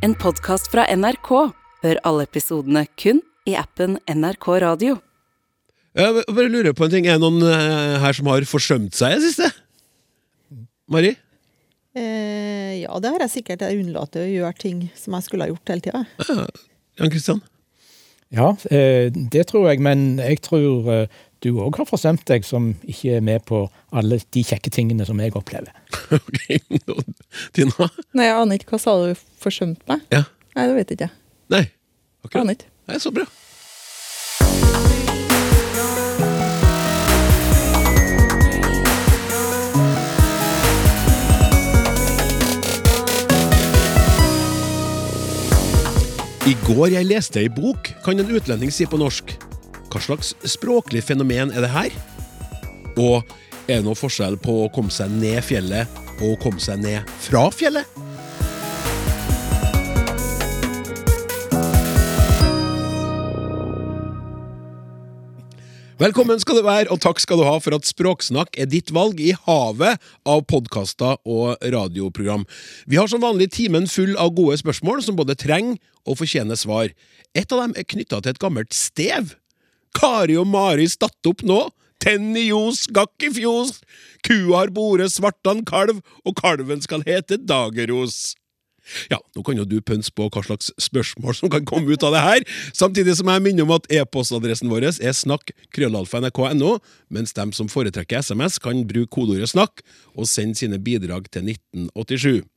En podkast fra NRK. Hør alle episodene kun i appen NRK Radio. Jeg bare lurer på en ting. Er det noen eh, her som har forsømt seg i det siste? Mari? Eh, ja, det har jeg sikkert. Jeg unnlater å gjøre ting som jeg skulle ha gjort hele tida. Jan Kristian? Ja, eh, det tror jeg, men jeg tror eh, du òg har forsømt deg som ikke er med på alle de kjekke tingene som jeg opplever. Ok, Tina? Nei, jeg aner ikke. Hva sa du? Forsømt meg? Ja. Nei, det vet jeg ikke. Nei. Akkurat. aner ikke. Nei, så bra. I går jeg leste ei bok, kan en utlending si på norsk. Hva slags språklig fenomen er det her? Og er det noe forskjell på å komme seg ned fjellet og å komme seg ned fra fjellet? Velkommen skal du være, og takk skal du ha for at Språksnakk er ditt valg i havet av podkaster og radioprogram. Vi har som vanlig timen full av gode spørsmål som både trenger og fortjener svar. Et av dem er knytta til et gammelt stev. Kari og Mari statt opp nå. Tenn ljos, gakk i fjos. Kua har bore svartan kalv, og kalven skal hete Dageros. Ja, nå kan jo du pønske på hva slags spørsmål som kan komme ut av det her, samtidig som jeg minner om at e-postadressen vår er snakk.krøllalfa.nrk.no, mens dem som foretrekker SMS, kan bruke kodeordet 'snakk' og sende sine bidrag til 1987.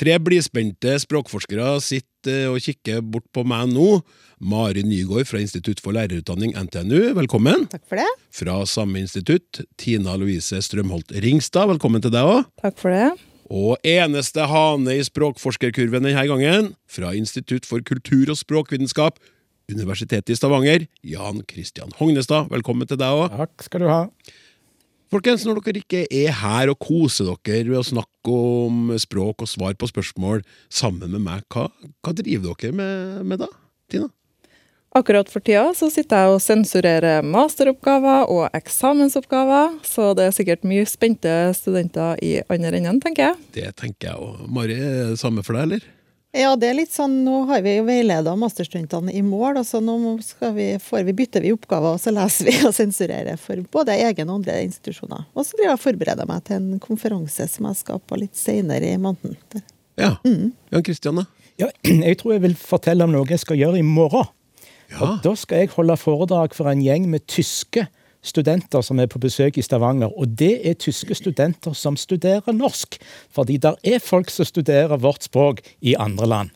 Tre blidspente språkforskere sitter og kikker bort på meg nå. Mari Nygaard fra Institutt for lærerutdanning, NTNU, velkommen. Takk for det. Fra samme institutt, Tina Louise Strømholt Ringstad, velkommen til deg òg. Takk for det. Og eneste hane i språkforskerkurven denne gangen, fra Institutt for kultur- og språkvitenskap, Universitetet i Stavanger, Jan Christian Hognestad. Velkommen til deg òg. Takk skal du ha. Folkens, når dere ikke er her og koser dere ved å snakke om språk og svar på spørsmål sammen med meg, hva, hva driver dere med, med da, Tina? Akkurat for tida så sitter jeg og sensurerer masteroppgaver og eksamensoppgaver, så det er sikkert mye spente studenter i andre enden, tenker jeg. Det tenker jeg òg. Mari, er det samme for deg, eller? Ja, det er litt sånn, nå har vi jo veileda masterstudentene i mål, og så nå skal vi, får vi, bytter vi oppgaver, og så leser vi og sensurerer for både egen og andre institusjoner. Og så driver jeg og forbereder meg til en konferanse som jeg skal på litt senere i måneden. Ja. Jan Kristian, da? Ja, jeg tror jeg vil fortelle om noe jeg skal gjøre i morgen. Ja. Og Da skal jeg holde foredrag for en gjeng med tyske studenter som er på besøk i Stavanger. Og det er tyske studenter som studerer norsk. Fordi der er folk som studerer vårt språk i andre land.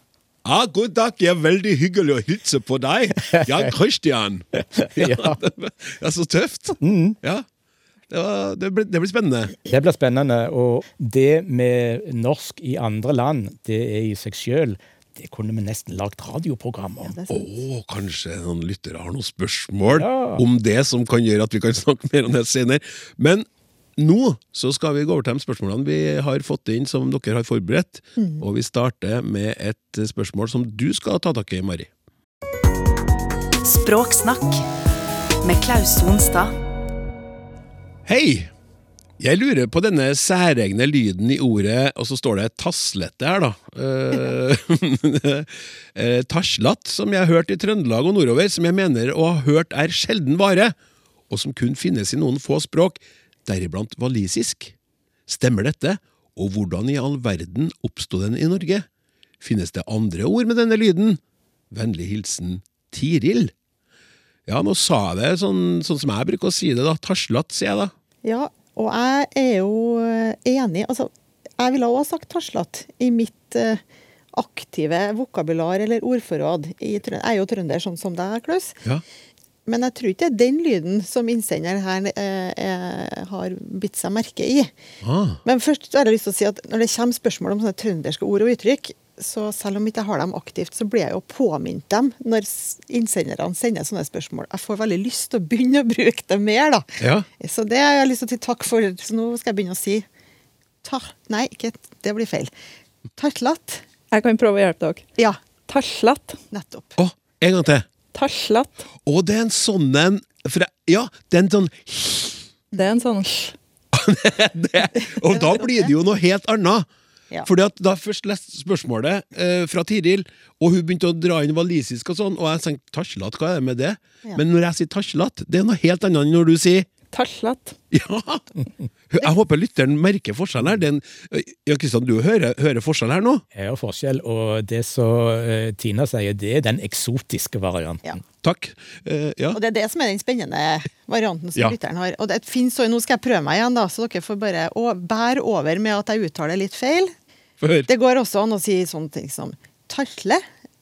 Ah, god dag, det er veldig hyggelig å hilse på deg. Jan Christian. Ja. det er så tøft. Ja. Det, var, det, blir, det blir spennende. Det blir spennende. Og det med norsk i andre land, det er i seg sjøl Det kunne vi nesten lagd radioprogram om. Ja, oh, kanskje noen lyttere har noen spørsmål Ja. om det som kan gjøre at vi kan snakke mer om det senere. Men nå så skal vi gå over til de spørsmålene vi har fått inn som dere har forberedt. Og vi starter med et spørsmål som du skal ta tak i, Mari. Språksnakk med Klaus Sonstad. Hei! Jeg lurer på denne særegne lyden i ordet, og så står det taslete her, da. Eh, taslat, som jeg har hørt i Trøndelag og nordover, som jeg mener å ha hørt er sjelden vare, og som kun finnes i noen få språk, deriblant walisisk. Stemmer dette, og hvordan i all verden oppsto den i Norge? Finnes det andre ord med denne lyden? Vennlig hilsen Tiril. Ja, nå sa jeg det sånn, sånn som jeg bruker å si det, da. Taslat, sier jeg da. Ja, og jeg er jo eh, enig. Altså, jeg ville også sagt taslete i mitt eh, aktive vokabular eller ordforråd. I, jeg er jo trønder, sånn som deg, Klaus. Ja. Men jeg tror ikke det er den lyden som innsender her eh, har bitt seg merke i. Ah, Men først har jeg lyst til å si at når det kommer spørsmål om sånne trønderske ord og uttrykk, så selv om jeg ikke har dem aktivt, så blir jeg jo påminnet dem når innsenderne sender sånne spørsmål. Jeg får veldig lyst til å begynne å bruke det mer, da. ja. Så det har jeg lyst til å si takk for. Så nå skal jeg begynne å si ta... Nei, ikke det blir feil. Taslat. Jeg kan prøve å hjelpe dere. Ja, Taslat. nettopp. Å, en gang til. Taslat. Å, det er en sånn en for jeg- Ja, det er en sånn Det er en sånn Og da blir det jo noe helt annet. Ja. Fordi at Da jeg først leste spørsmålet eh, fra Tiril, og hun begynte å dra inn walisisk, og sånn, og jeg tenkte tasjlat, hva er det med det? Ja. Men når jeg sier tasjlat, det er noe helt annet enn når du sier Tasjlat. ja! Jeg håper lytteren merker forskjellen her. Den, ja, Kristian, du hører, hører forskjell her nå? Jeg har forskjell, og det som eh, Tina sier, det er den eksotiske varianten. Ja. Takk. Uh, ja. Og det er det som er den spennende varianten som Ja. lytteren har. Og det finnes også, Nå skal jeg prøve meg igjen, da, så dere får bare å, bære over med at jeg uttaler litt feil. Få. Det går også an å si sånne ting som tartle.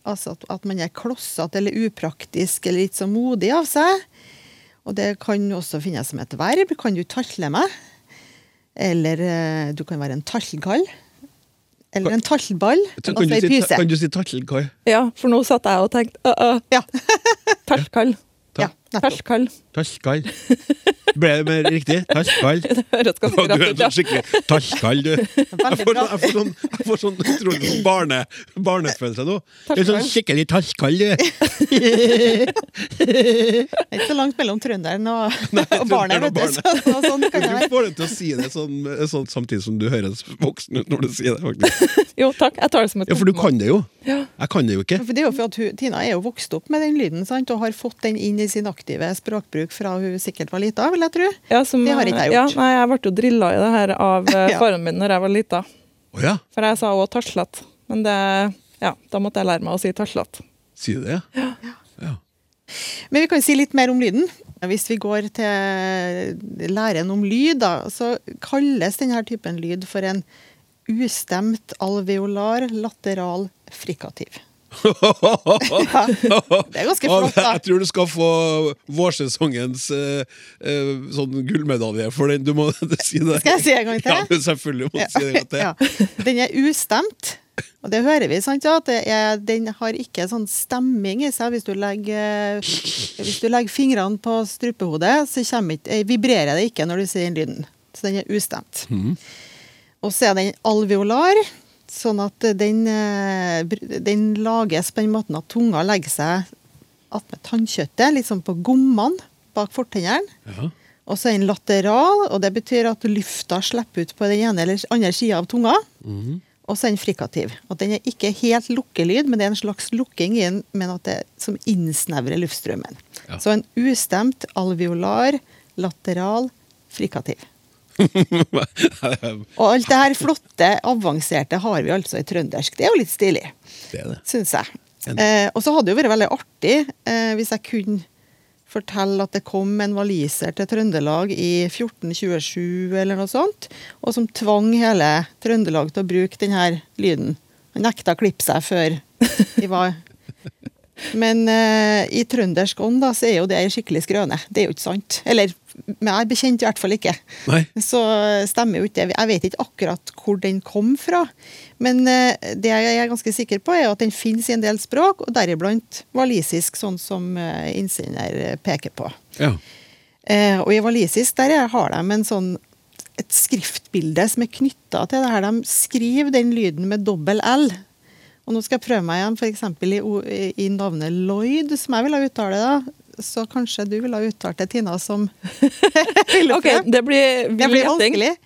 Altså at, at man er klossete eller upraktisk eller litt så modig av seg. Og det kan også finnes som et verb. Kan du talle meg? Eller eh, du kan være en tallkall. Eller en tallball. Kan, du si, pyse. kan du si tallkall? Ja, for nå satt jeg og tenkte uh, uh, Ja. tallkall. ja, tallkall. Ble det mer riktig? Talskall. Det høres ganske Du er rett ut, ja. skikkelig talskall, du. Jeg får sånn, jeg får sånn, jeg får sånn utrolig sånn barne, barnefølelse nå. Du er sånn skikkelig talskall, du. Det er ikke så langt mellom trønderen og, og barnet, vet du. Så, så sånn kan Du får det til å si det sånn, sånn samtidig som du høres voksen ut når du sier det, faktisk. Jo, takk. Jeg tar det som et Ja, for du kan det jo. Ja. Jeg kan det jo ikke. For det er jo for at hun, Tina er jo vokst opp med den lyden sant? og har fått den inn i sin aktive språkbruk fra hun sikkert var lita, vil jeg tro. Ja, som, Det har ikke jeg Ja, gjort. nei, jeg ble jo drilla i det her av eh, Ja. faren min når jeg var lita. Oh, ja, For jeg sa òg taslet. Men det Ja, da måtte jeg lære meg å si taslet. sier du det? Ja. ja. Men vi kan si litt mer om lyden. Hvis vi går til læren om lyd, da, så kalles denne typen lyd for en ustemt alveolar lateral frikativ. Det er ganske flott, da. Jeg tror du skal få vårsesongens uh, uh, sånn gullmedalje for den. Du må si det. Skal jeg si en gang til? Ja, du selvfølgelig må du si det en gang til. Ja. Den er ustemt. Og det hører vi, sant? Ja, er, den har ikke sånn stemming i seg. Hvis du legger, hvis du legger fingrene på strupehodet, så ikke, eh, vibrerer det ikke når du sier den lyden. Så den er ustemt. Og så er den alveolar, sånn at den, eh, den lages på den måten at tunga legger seg attmed tannkjøttet, litt sånn på gommene bak fortennene. Ja. Og så er den lateral, og det betyr at lufta slipper ut på den ene eller andre sida av tunga. Og så er den frikativ. At den er ikke helt lukkelyd, men det er en slags lukking i den, men at det som innsnevrer luftstrømmen. Ja. Så en ustemt alveolar, lateral, frikativ. Og alt det her flotte, avanserte har vi altså i trøndersk. Det er jo litt stilig det syns jeg. Eh, og så hadde det jo vært veldig artig eh, hvis jeg kunne fortelle at det kom en waliser til Trøndelag i 1427 eller noe sånt, og som tvang hele Trøndelag til å bruke denne lyden. Han nekta å klippe seg før de var Men eh, i trøndersk ånd da, så er jo det ei skikkelig skrøne. Det er jo ikke sant. Eller meg bekjent i hvert fall ikke Nei. så stemmer jo ikke det. Jeg vet ikke akkurat hvor den kom fra. Men eh, det jeg er ganske sikker på, er at den finnes i en del språk, og deriblant walisisk, sånn som eh, innsender peker på. Ja. Eh, og i walisisk der er- har de en sånn et skriftbilde som er knytta til det her. De skriver den lyden med dobbel L. Og nå skal jeg prøve meg igjen f.eks. I, i navnet Lloyd, som jeg ville uttale det. Så kanskje du ville ha uttalt det, Tina, som OK, det blir Det vill blir gjetting. vanskelig.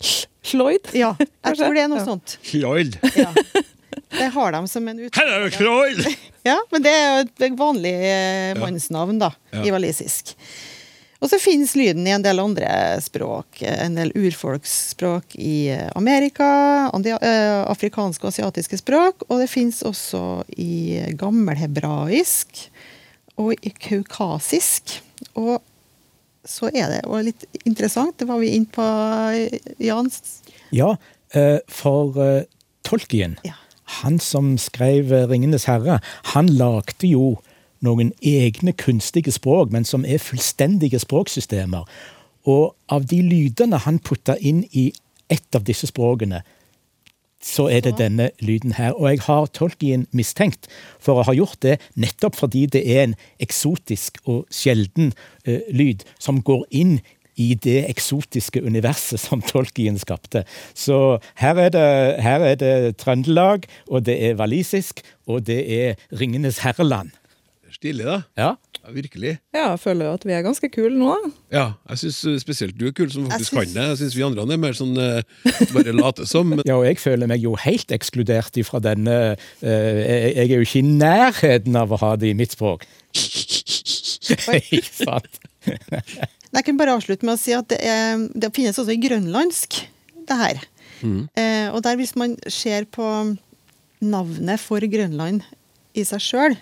Floyd? Ja, jeg tror det er noe Ja. sånt. Floyd. Ja. Det har de som en Hello, uttale. Ja, men det er jo et vanlig eh, mannsnavn, da, Ja. i walisisk. Og så finnes lyden i en del andre språk. eh, En del urfolksspråk i eh, Amerika, andre, afrikanske og asiatiske språk. Og det finnes også i gammelhebraisk og kaukasisk. Og så er det og litt interessant, det var vi inne på, eh, Jans. Ja, eh, for eh, Tolkien, Ja. han som skrev 'Ringenes herre', han lagde jo noen egne kunstige språk, men som er fullstendige språksystemer. Og av de lydene han putta inn i ett av disse språkene, så er det denne lyden her. Og jeg har Tolkien mistenkt for å ha gjort det nettopp fordi det er en eksotisk og sjelden uh, lyd som går inn i det eksotiske universet som Tolkien skapte. Så her er det, her er det Trøndelag, og det er walisisk, og det er Ringenes herreland. Stilig, da. Ja. Ja, virkelig. Ja, jeg føler jo at vi er ganske kule nå, da. Ja, jeg syns spesielt du er kul som faktisk Jeg kan det. Jeg syns vi andre er mer sånn uh, bare late som. Ja, og jeg føler meg jo helt ekskludert ifra denne uh, Jeg jeg er jo ikke i nærheten av å ha det i mitt språk. Ikke sant? Jeg kan bare avslutte med å si at det, er, det finnes også i grønlandsk, det her. Eh, og der hvis man ser på navnet for Grønland i seg sjøl,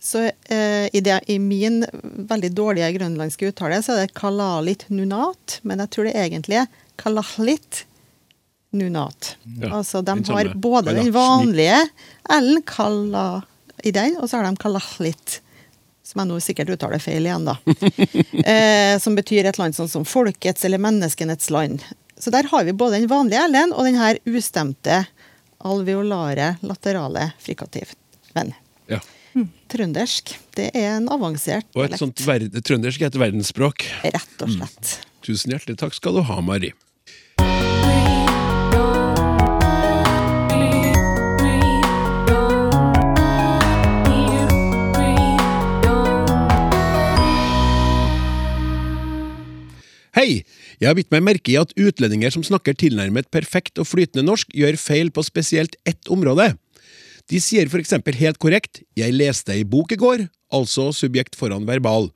så eh, i, det, i min veldig dårlige grønlandske uttale, så er det kalalit nunat, men jeg tror det egentlig er kalahlit nunat. Ja, altså de har både den vanlige L-en kala i den, og så har de kalahlit. Som jeg nå sikkert uttaler feil igjen, da. eh, som betyr et land sånn som folkets eller menneskenets land. Så der har vi både den vanlige L-en og den her ustemte alveolare laterale frikativ-venn. ja. Trøndersk, det er en avansert Og et sånt trøndersk er et verdensspråk. Rett og slett. Tusen hjertelig takk skal du ha, Mari. Hei! Jeg har bitt meg merke i at utlendinger som snakker tilnærmet perfekt og flytende norsk, gjør feil på spesielt ett område. De sier for eksempel helt korrekt 'jeg leste ei bok i går', altså subjekt foran verbal.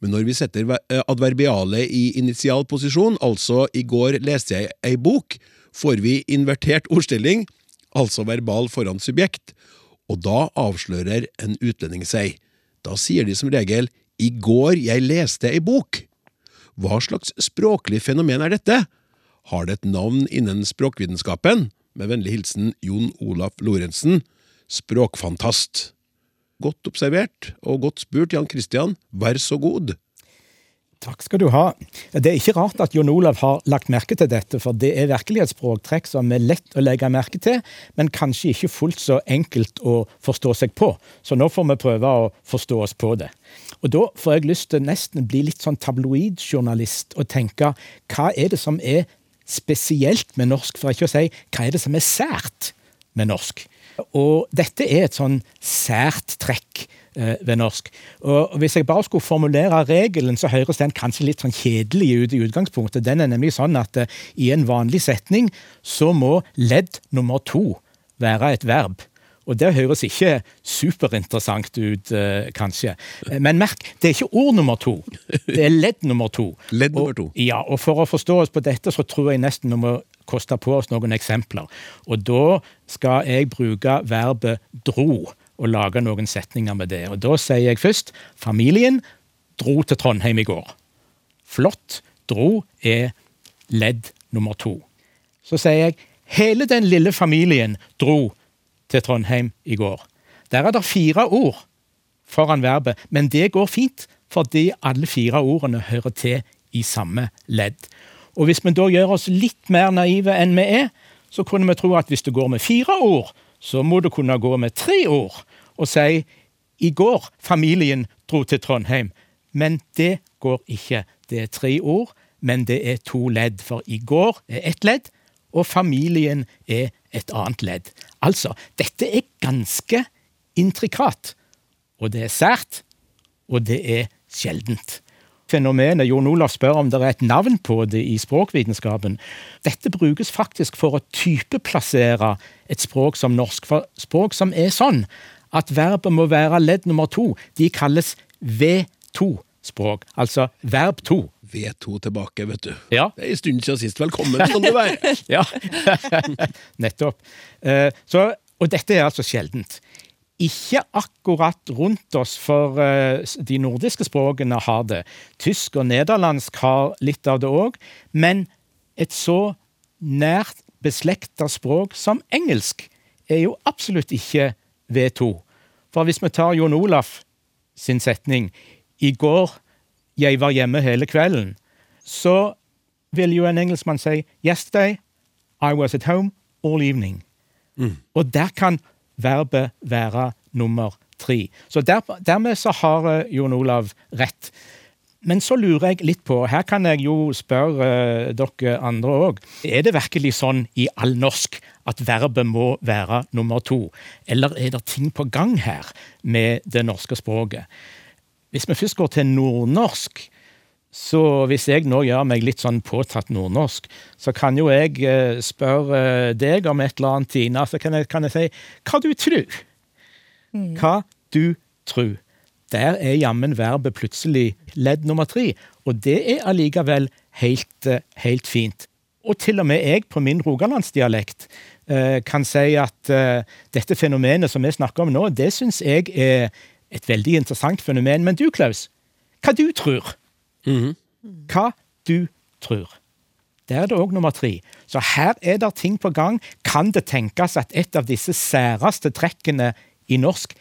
Men når vi setter eh, adverbialet i initial posisjon, altså 'i går leste jeg ei bok', får vi invertert ordstilling, altså verbal foran subjekt, og da avslører en utlending seg. Da sier de som regel 'i går jeg leste ei bok'. Hva slags språklig fenomen er dette? Har det et navn innen språkvitenskapen? Med vennlig hilsen Jon Olaf Lorentzen, språkfantast. Godt observert og godt spurt, Jan Christian. Vær så god. Takk skal du ha. Det er ikke rart at Jon Olav har lagt merke til dette, for det er virkelig et språktrekk som er lett å legge merke til, men kanskje ikke fullt så enkelt å forstå seg på. Så nå får vi prøve å forstå oss på det. Og da får jeg lyst til nesten bli litt sånn tabloidjournalist og tenke hva er det som er spesielt med norsk, for ikke å si hva er det som er sært med norsk. Og dette er et sånn sært trekk eh, ved norsk. Og Hvis jeg bare skulle formulere regelen, så høres den kanskje litt sånn kjedelig ut i utgangspunktet. Den er nemlig sånn at eh, i en vanlig setning så må ledd nummer to være et verb. Og det høres ikke superinteressant ut, eh, kanskje. Men merk, det er ikke ord nummer to. Det er ledd nummer to. Ledd nummer Og- to. ja, og for å forstå oss på dette, så tror jeg nesten vi må koste på oss noen eksempler. Og da skal jeg bruke verbet dro og lage noen setninger med det. Og da sier jeg først familien dro til Trondheim i går. Flott. Dro er ledd nummer to. Så sier jeg hele den lille familien dro til Trondheim i går. Der er det fire ord foran verbet, men det går fint, fordi alle fire ordene hører til i samme ledd. Og hvis vi da gjør oss litt mer naive enn vi er, så kunne vi tro at hvis det går med fire ord, så må det kunne gå med tre ord, og si i går familien dro til Trondheim. Men det går ikke. Det er tre ord, men det er to ledd, for i går er ett ledd, og familien er et annet ledd. Altså, dette er ganske intrikat, og det er sært, og det er sjeldent. Fenomenet Jon Olav spør om det er et navn på det i språkvitenskapen. Dette brukes faktisk for å typeplassere et språk som norsk. For språk som er sånn at verbet må være ledd nummer to, de kalles V2-språk. Altså verb to. V2 tilbake, vet du. Ja. Det er en stund siden sist. Velkommen skal du være. Ja, nettopp. Eh, Så, og dette er altså sjeldent. Ikke akkurat rundt oss, for eh, de nordiske språkene har det. Tysk og nederlandsk har litt av det òg, men et så nært beslekta språk som engelsk er jo absolutt ikke V2. For hvis vi tar Jon Olaf sin setning 'I går jeg var hjemme hele kvelden', så vil jo en engelskmann si 'Yesterday I was at home all evening'. Og der kan verbet være nummer tre. Så der, dermed så har eh, Jon Olav rett. Men så lurer jeg litt på, her kan jeg jo spørre eh, dere andre òg, er det virkelig sånn i all norsk at verbet må være nummer to, eller er det ting på gang her med det norske språket? Hvis vi først går til nordnorsk, så hvis jeg nå gjør meg litt sånn påtatt nordnorsk, så kan jo jeg eh, spørre deg om et eller annet, Tina, så kan jeg, kan jeg si hva du tror. Hva du tror. Der er jammen verbet plutselig ledd nummer tre, og det er allikevel helt, eh, helt fint. Og til og med jeg på min rogalandsdialekt eh, kan si at dette fenomenet som vi snakker om nå, det syns jeg er et veldig interessant fenomen. Men du, Klaus, hva du tror? Hva du tror. Der er det òg nummer tre. Så her er det ting på gang. Kan det tenkes at et av disse særeste trekkene i norsk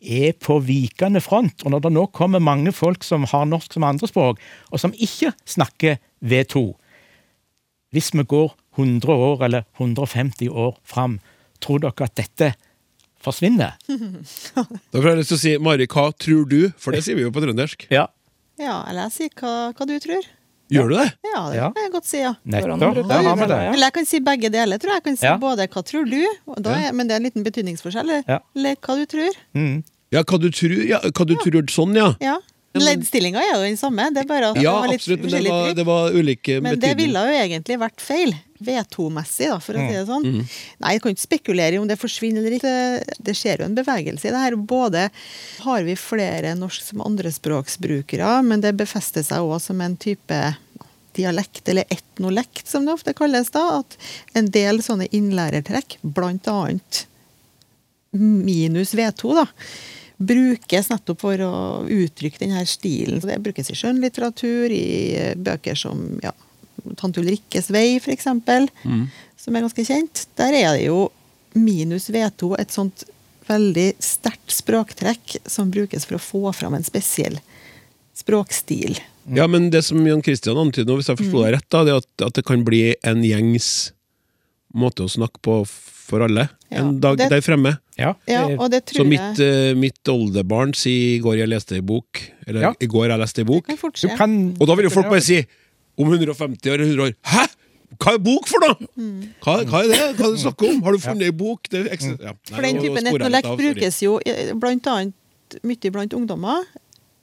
er på vikende front? Og når det nå kommer mange folk som har norsk som andrespråk, og som ikke snakker V2 Hvis vi går 100 år eller 150 år fram, tror dere at dette forsvinner? Da får jeg lyst til å si Mari, hva tror du? For det sier vi jo på trøndersk. Ja. Ja, eller jeg sier hva, hva du tror. Gjør du det? Ja, det kan jeg godt si, ja. Nettopp. Ja, vi det. Ja. Eller jeg kan si begge deler, tror jeg. Jeg kan si Ja. både 'hva tror du', og da er, men det er en liten betydningsforskjell. Eller, Ja. eller 'hva du tror'. Mm. Ja, hva du tror, ja, hva du tror sånn, ja. Ja. Leddstillinga er jo den samme, det er bare at Ja, det var litt absolutt, men det var, det var ulike Men det ville jo egentlig vært feil. V2-messig, for å si det sånn. Nei, jeg kan ikke spekulere i om det forsvinner eller ikke. Det skjer jo en bevegelse i det her. Både har vi flere norsk som andrespråksbrukere, men det befester seg òg som en type dialekt, eller etnolekt, som det ofte kalles. da, At en del sånne innlærertrekk, blant annet minus V2, da, brukes nettopp for å uttrykke denne stilen. Så det brukes i skjønnlitteratur, i eh, bøker som ja, Tante Ulrikkes vei, f.eks., mm. som er ganske kjent. Der er det jo minus V2 et sånt veldig sterkt språktrekk som brukes for å få fram en spesiell språkstil. Ja, men det som Jan Christian antyder nå, hvis jeg forsto deg rett, da, det er at, at det kan bli en gjengs måte å snakke på for alle Ja, en dag det- der fremme. Ja, Ja, og det Så mitt, jeg eh, mitt oldebarn sier i går jeg leste ei bok, eller Ja. i går jeg leste ei bok, du kan og da vil jo folk bare si om 150 år eller 100 år Hæ?! Hva er bok for noe?! Mm. Hva, hva er det? Hva er det du snakker om? Har du funnet ei bok? Det, ja. For den typen etnolekt brukes jo blant annet mye blant ungdommer.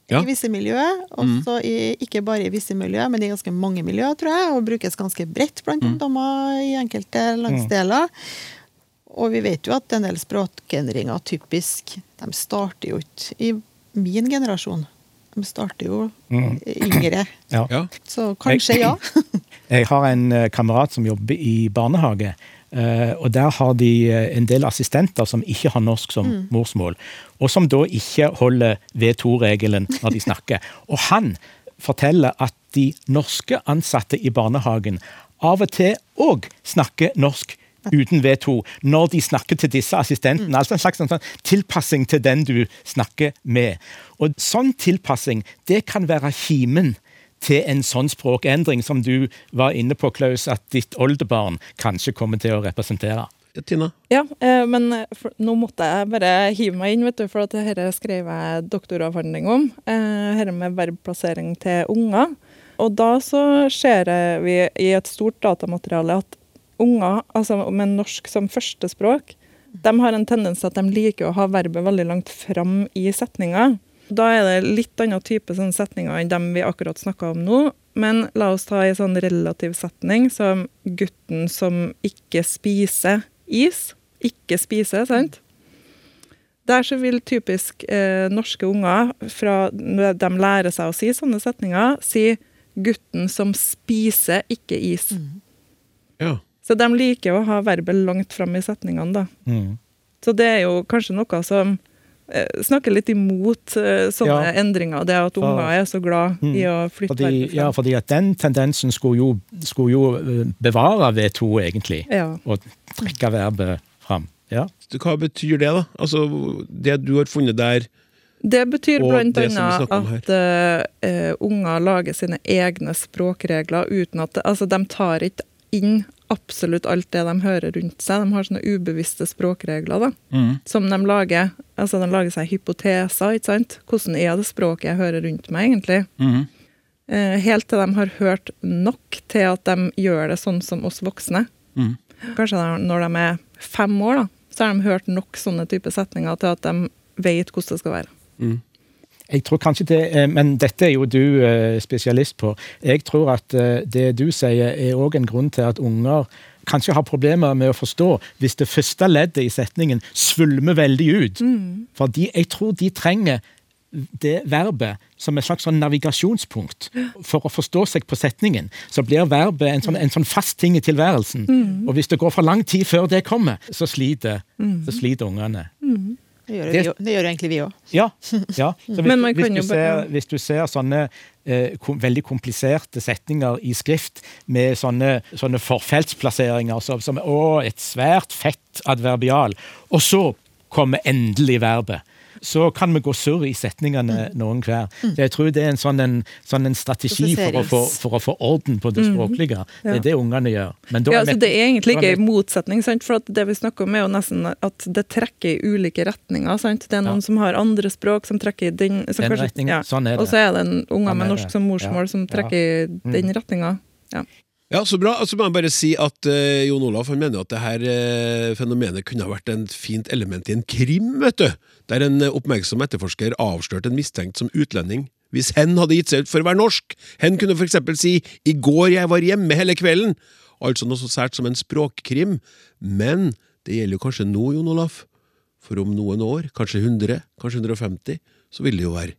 Ja. I visse miljøer, også i, ikke bare i visse miljøer, men i ganske mange miljøer, tror jeg, og brukes ganske bredt blant ungdommer i enkelte landsdeler. Og vi vet jo at en del språkendringer typisk, de starter jo ikke i min generasjon. De starter jo yngre. ja. Ja. Så kanskje ja. Jeg har en eh, kamerat som jobber i barnehage. eh, og Der har de eh, en del assistenter som ikke har norsk som morsmål. Og som da ikke holder V2-regelen når de snakker. Og han forteller at de norske ansatte i barnehagen av og til òg snakker norsk uten V2 når de snakker til disse assistentene. Altså en slags sånn, sånn tilpassing til den du snakker med. Og sånn tilpassing, det kan være kimen til en sånn språkendring som du var inne på, Klaus, at ditt oldebarn kanskje kommer til å representere. Tina? Ja, eh, men for, nå måtte jeg bare hive meg inn, vet du, for at dette skrev jeg doktoravhandling om. Eh, dette med verbplassering til unger. Og da så ser vi i et stort datamateriale at unger altså med norsk som førstespråk, de har en tendens til at de liker å ha verbet veldig langt fram i setninga. Da er det litt annen type sånne setninger enn dem vi akkurat snakka om nå. Men la oss ta en sånn relativ setning som gutten som ikke spiser is. Ikke spiser, sant? Der så vil typisk eh, norske unger, fra de lærer seg å si sånne setninger, si 'gutten som spiser ikke is'. Ja. Så de liker å ha verbet langt fram i setningene, da. Mm. Så det er jo kanskje noe som eh, snakker litt imot eh, sånne Ja. endringer. Det at For- unger er så glad Mm. i å flytte Fordi, verbet ja, fordi at den tendensen skulle jo, skulle jo eh, bevare V2, egentlig. Ja. Og trekke verbet fram. Ja. Hva betyr det, da? Altså, det du har funnet der Det betyr bl.a. at eh, unger lager sine egne språkregler uten at Altså, de tar ikke inn absolutt alt det de hører rundt seg. De har sånne ubevisste språkregler da, Mm. som de lager. Altså, de lager seg hypoteser, ikke sant? Hvordan er det språket jeg hører rundt meg, egentlig? Eh, helt til de har hørt nok til at de gjør det sånn som oss voksne. Mm. Kanskje de- når de er fem år, da, så har de hørt nok sånne type setninger til at de vet hvordan det skal være. Mm. Jeg tror kanskje det, eh, Men dette er jo du eh, spesialist på. Jeg tror at eh, det du sier, er òg en grunn til at unger kanskje har problemer med å forstå hvis det første leddet i setningen svulmer veldig ut. Fordi jeg tror de trenger det verbet som et slags sånn navigasjonspunkt for å forstå seg på setningen. Så blir verbet en sånn, en sånn fast ting i tilværelsen. Og hvis det går for lang tid før det kommer, så sliter, så sliter ungene. Det gjør, Det- vi, det gjør egentlig vi òg. Ja. ja. Så hvis, hvis, du ser, hvis du ser sånne eh, kom, veldig kompliserte setninger i skrift med sånne, sånne forfeltsplasseringer som, som å, et svært fett adverbial, og så kommer endelig verbet. Så kan vi gå surr i setningene noen hver. Så jeg tror det er en sånn en, sånn en strategi for å, få, for å få orden på det språklige. Det Ja. er det ungene gjør. Ja, altså, Det er egentlig ikke en motsetning, sant? for det vi snakker om er jo nesten at det trekker i ulike retninger. Sant? Det er noen Ja. som har andre språk som trekker i den, som Den kanskje, retningen. ja. Sånn er det. Og så er det en unger Sånn med norsk som morsmål Ja. som trekker i den retninga. Ja, så bra. Så må jeg bare si at uh, Jon Olaf han mener at det her uh, fenomenet kunne ha vært en fint element i en krim, vet du. Der en uh, oppmerksom etterforsker avslørte en mistenkt som utlending. Hvis hen hadde gitt seg ut for å være norsk. Hen kunne for eksempel si 'I går jeg var hjemme hele kvelden'. Altså noe så sært som en språkkrim. Men det gjelder jo kanskje nå, Jon Olaf. For om noen år, kanskje 100, kanskje 150, så vil det jo være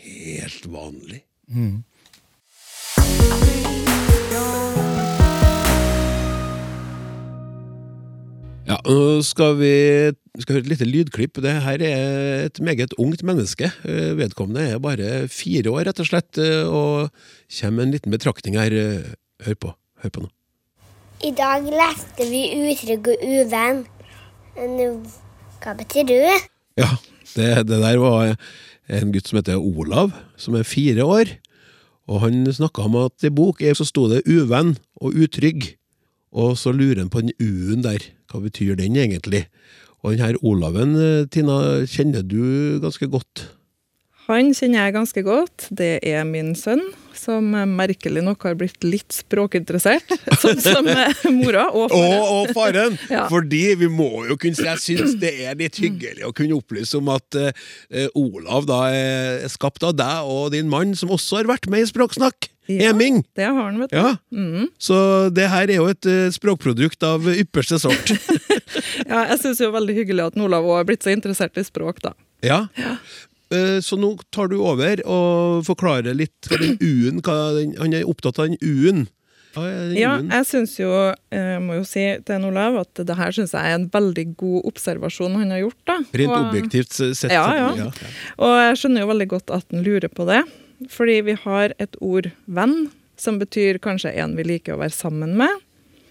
helt vanlig. Ja, nå skal vi vi skal høre et lite lydklipp. Det her er et meget ungt menneske. Eh, Vedkommende er bare fire år, rett og slett, eh, og kommer en liten betraktning her. Eh, Hør på. Hør på nå. I dag leste vi utrygg og uvenn. Hva betyr det? Ja, det, det der var en gutt som heter Olav, som er fire år. Og han snakka om at i bok så sto det uvenn og utrygg. Og så lurer han på den U-en der. Hva betyr den egentlig? Og denne Olaven, eh, Tina, kjenner du ganske godt. Han kjenner jeg ganske godt. Det er min sønn, som merkelig nok har blitt litt språkinteressert. Sånn som eh, mora og Og, faren. og faren! Ja. Fordi vi må jo kunne Jeg syns det er litt hyggelig å kunne opplyse om at uh, Olav da er skapt av deg og din mann, som også har vært med i Språksnakk. Ja. Eming! Det har han, vet du. Ja. Mm. Så det her er jo et uh, språkprodukt av ypperste sort. Ja, jeg syns jo veldig hyggelig at Olav òg har blitt så interessert i språk, da. ja. Eh, Så nå tar du over og forklarer litt hva den U-en Han er opptatt av den U-en. Ja, jeg syns jo, jeg må jo si til Olav, at det her syns jeg er en veldig god observasjon han har gjort, da. Rent Og- objektivt sett. Ja, ja. ja. Og jeg skjønner jo veldig godt at han lurer på det. Fordi vi har et ord 'venn', som betyr kanskje en vi liker å være sammen med.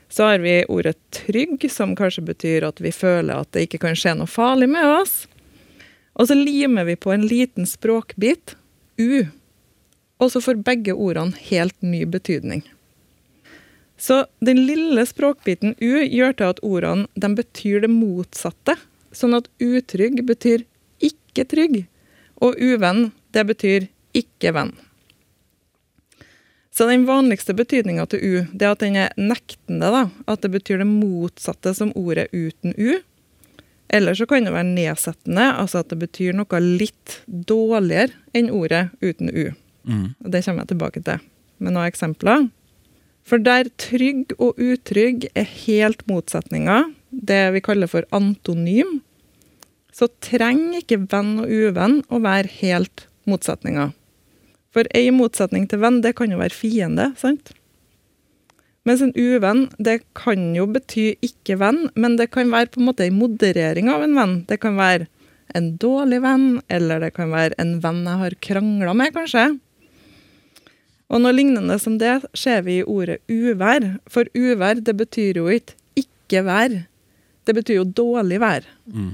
Så har vi ordet 'trygg', som kanskje betyr at vi føler at det ikke kan skje noe farlig med oss. Og så limer vi på en liten språkbit, 'u'. Og så får begge ordene helt ny betydning. Så den lille språkbiten 'u' gjør til at ordene de betyr det motsatte. Sånn at utrygg betyr ikke trygg, og uvenn det betyr ikke venn. Så den vanligste betydninga til u, det er at den er nektende. da, At det betyr det motsatte som ordet uten u. Eller så kan det være nedsettende, altså at det betyr noe litt dårligere enn ordet uten u. Og Det kommer jeg tilbake til med noen eksempler. For der trygg og utrygg er helt motsetninger, det vi kaller for antonym, så trenger ikke venn og uvenn å være helt motsetninger. For ei motsetning til venn, det kan jo være fiende, sant? Mens en uvenn, det kan jo bety ikke venn, men det kan være på en måte en moderering av en venn. Det kan være en dårlig venn, eller det kan være en venn jeg har krangla med, kanskje. Og noe lignende som det ser vi i ordet uvær. For uvær, det betyr jo ikke ikke vær. Det betyr jo dårlig vær.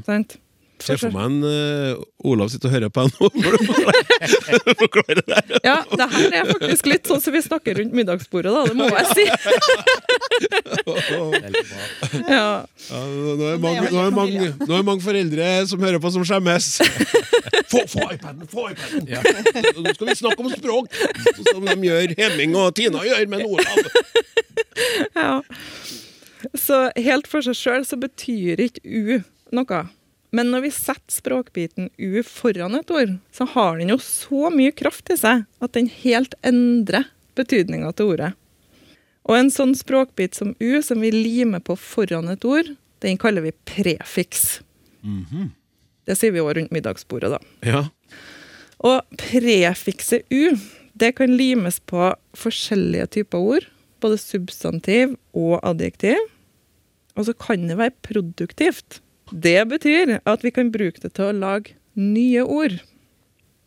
Sant? Ser for meg en uh, Olav sitter og hører på når du forklarer- det der. Ja, det her er faktisk litt sånn som vi snakker rundt middagsbordet, da. Det må jeg si. Ja. Ja, nå er det mange, nå er mange, nå er mange foreldre som hører på, som skjemmes. Få, få iPaden! Få iPaden! Nå skal vi snakke om språk, som de gjør Hemming og Tina gjør med Olav. ja. Så helt for seg sjøl så betyr ikke U noe. Men når vi setter språkbiten U foran et ord, så har den jo så mye kraft i seg at den helt endrer betydninga til ordet. Og en sånn språkbit som U, som vi limer på foran et ord, den kaller vi prefiks. Det sier vi òg rundt middagsbordet, da. Ja. Og prefikset U det kan limes på forskjellige typer ord, både substantiv og adjektiv. Og så kan det være produktivt. Det betyr at vi kan bruke det til å lage nye ord.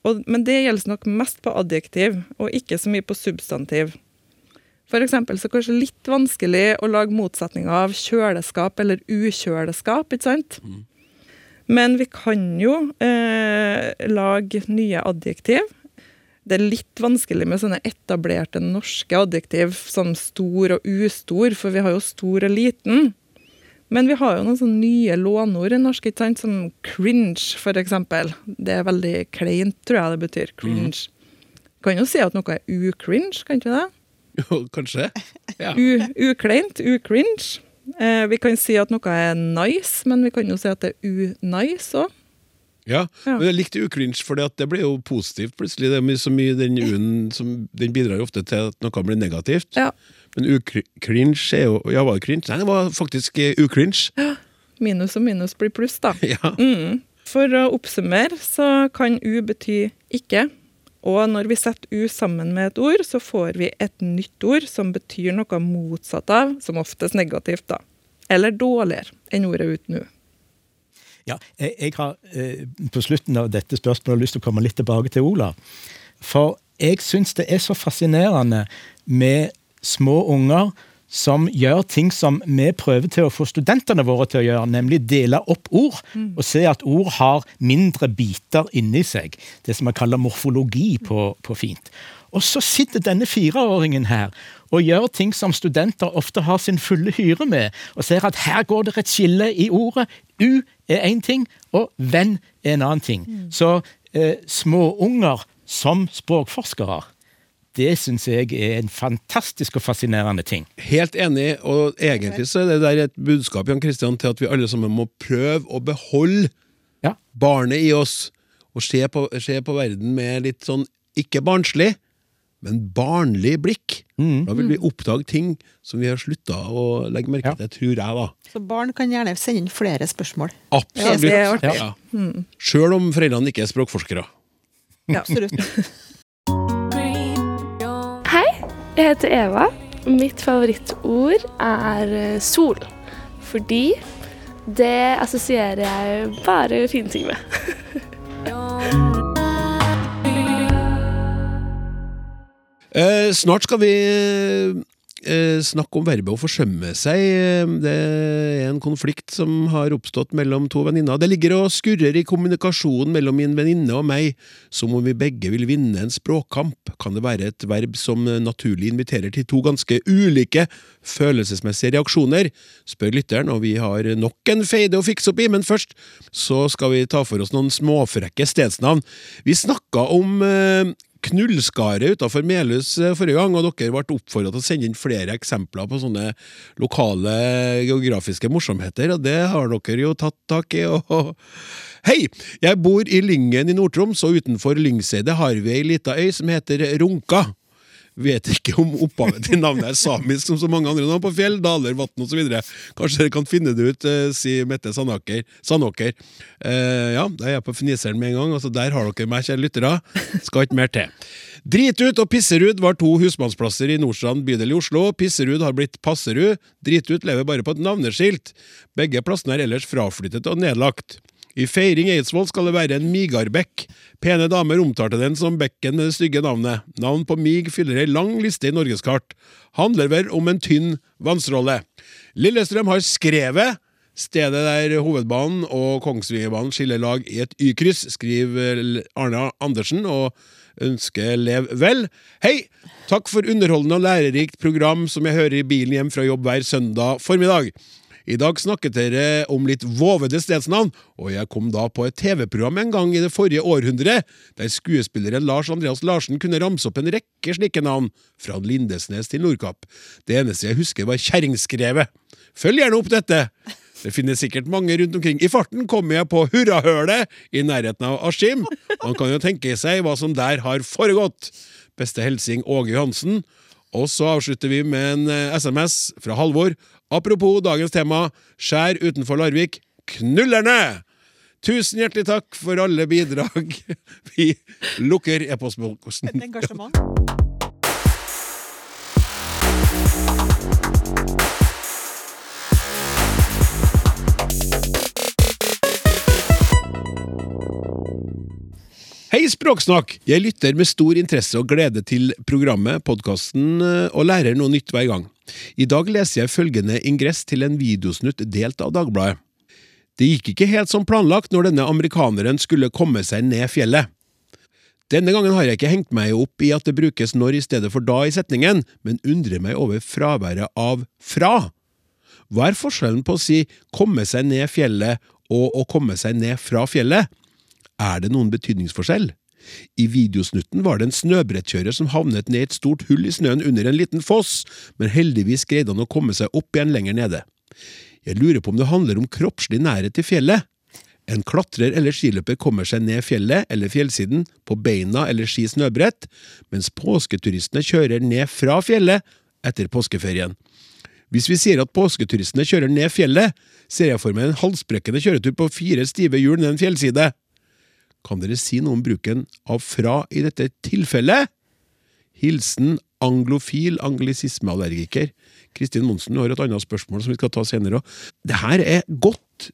Og, men det gjelder nok mest på adjektiv, og ikke så mye på substantiv. For eksempel så det kanskje litt vanskelig å lage motsetninger av kjøleskap eller ukjøleskap, ikke sant? Men vi kan jo eh, lage nye adjektiv. Det er litt vanskelig med sånne etablerte norske adjektiv som stor og ustor, for vi har jo stor og liten. Men vi har jo noen sånne nye låneord i norsk, ikke sant? som cringe, eksempel. Det er veldig kleint, tror jeg det betyr. Cringe. Kan jo si at noe er u-cringe, kan ikke det? Jo, kanskje. Ja. u-cringe. ukringe. Eh, vi kan si at noe er nice, men vi kan jo si at det er unice òg. Ja, Ja. men jeg likte u-cringe, for det ble jo positivt plutselig. Det er så mye den u-en Den bidrar jo ofte til at noe blir negativt. Ja. Men ukringe er jo Ja, var det cringe? Nei, det var faktisk eh, Ja. Minus og minus blir pluss, da. Ja. Mm. For å oppsummere så kan U bety ikke. Og når vi setter U sammen med et ord, så får vi et nytt ord som betyr noe motsatt av, som oftest negativt, da. Eller dårligere enn ordet uten U. Ja, jeg, jeg har eh, på slutten av dette spørsmålet lyst til å komme litt tilbake til Olav. For jeg syns det er så fascinerende med små unger som gjør ting som vi prøver til å få studentene våre til å gjøre, nemlig dele opp ord, og se at ord har mindre biter inni seg. Det som man kaller morfologi på, på fint. Og så sitter denne fireåringen her og gjør ting som studenter ofte har sin fulle hyre med, og ser at her går det et skille i ordet. U er én ting, og venn er en annen ting. Så eh, småunger som språkforskere, det syns jeg er en fantastisk og fascinerende ting. Helt enig, og egentlig så er det der et budskap Jan Christian, til at vi alle sammen må prøve å beholde Ja. barnet i oss, og se på, se på verden med litt sånn, ikke barnslig, men barnlig blikk. Mm. Da vil vi oppdage ting som vi har slutta å legge merke Ja. til, tror jeg, da. Så barn kan gjerne sende inn flere spørsmål. Absolutt. det. Ja. Sjøl om foreldrene ikke er språkforskere. Ja, Absolutt. Jeg heter Eva. Mitt favorittord er eh, sol. Fordi det assosierer jeg bare fine ting med. Eh, snart skal vi eh, snakk om verbet å forsømme seg. Eh, Det er en konflikt som har oppstått mellom to venninner. Det ligger og skurrer i kommunikasjonen mellom min venninne og meg, som om vi begge vil vinne en språkkamp. Kan det være et verb som naturlig inviterer til to ganske ulike følelsesmessige reaksjoner? Spør lytteren, og vi har nok en feide å fikse opp i, men først så skal vi ta for oss noen småfrekke stedsnavn. Vi snakka om eh, Knullskaret utafor Melhus eh, forrige gang, og dere ble oppfordra til å sende inn flere eksempler på sånne lokale geografiske morsomheter, og det har dere jo tatt tak i. Og... Hei! Jeg bor i Lyngen i Nord-Troms, og utenfor Lyngseidet har vi ei lita øy som heter Runka. Vet ikke om opphavet til navnet er samisk som så mange andre navn på fjell, daler, vann osv. Kanskje dere kan finne det ut, eh, sier Mette Sandåker. Sandåker. Eh, ja, da er jeg på fniseren med en gang. Altså, der har dere meg, kjære lyttere. Skal ikke mer til. Dritut og Pisserud var to husmannsplasser i Nordstrand bydel i Oslo. Pisserud har blitt Passerud. Dritut lever bare på et navneskilt. Begge plassene er ellers fraflyttet og nedlagt. I Feiring Eidsvoll skal det være en migarbekk. Pene damer omtalte den som bekken med det stygge navnet. Navn på mig fyller ei lang liste i norgeskart. Handler vel om en tynn vannstråle. Lillestrøm har Skrevet. Stedet der hovedbanen og Kongsvingerbanen skiller lag i et Y-kryss, skriver Arna Andersen og ønsker lev vel. Hei! Takk for underholdende og lærerikt program som jeg hører i bilen hjem fra jobb hver søndag formiddag. I dag snakket dere om litt vovede stedsnavn, og jeg kom da på et TV-program en gang i det forrige århundre, der skuespilleren Lars Andreas Larsen kunne ramse opp en rekke slike navn, fra Lindesnes til Nordkapp. Det eneste jeg husker var Kjerringskrevet. Følg gjerne opp dette! Det finnes sikkert mange rundt omkring. I farten kommer jeg på Hurrahølet i nærheten av Askim. Man kan jo tenke seg hva som der har foregått. Beste hilsing Åge Johansen. Og så avslutter vi med en eh, SMS fra Halvor. Apropos dagens tema, skjær utenfor Larvik. Knullerne! Tusen hjertelig takk for alle bidrag. Vi lukker e-postboksen. Engasjement. Hei, Språksnakk! Jeg lytter med stor interesse og glede til programmet, podkasten, og lærer noe nytt hver gang. I dag leser jeg følgende ingress til en videosnutt delt av Dagbladet. Det gikk ikke helt som planlagt når denne amerikaneren skulle komme seg ned fjellet. Denne gangen har jeg ikke hengt meg opp i at det brukes når i stedet for da i setningen, men undrer meg over fraværet av fra. Hva er forskjellen på å si komme seg ned fjellet og å komme seg ned fra fjellet? Er det noen betydningsforskjell? I videosnutten var det en snøbrettkjører som havnet ned i et stort hull i snøen under en liten foss, men heldigvis greide han å komme seg opp igjen lenger nede. Jeg lurer på om det handler om kroppslig nærhet til fjellet. En klatrer eller skiløper kommer seg ned fjellet eller fjellsiden på beina eller ski snøbrett, mens påsketuristene kjører ned fra fjellet etter påskeferien. Hvis vi sier at påsketuristene kjører ned fjellet, ser jeg for meg en halsbrekkende kjøretur på fire stive hjul ned en fjellside. Kan dere si noe om bruken av fra i dette tilfellet? Hilsen anglofil anglisismeallergiker. Kristin Monsen, du har et annet spørsmål som vi skal ta senere. Det her er godt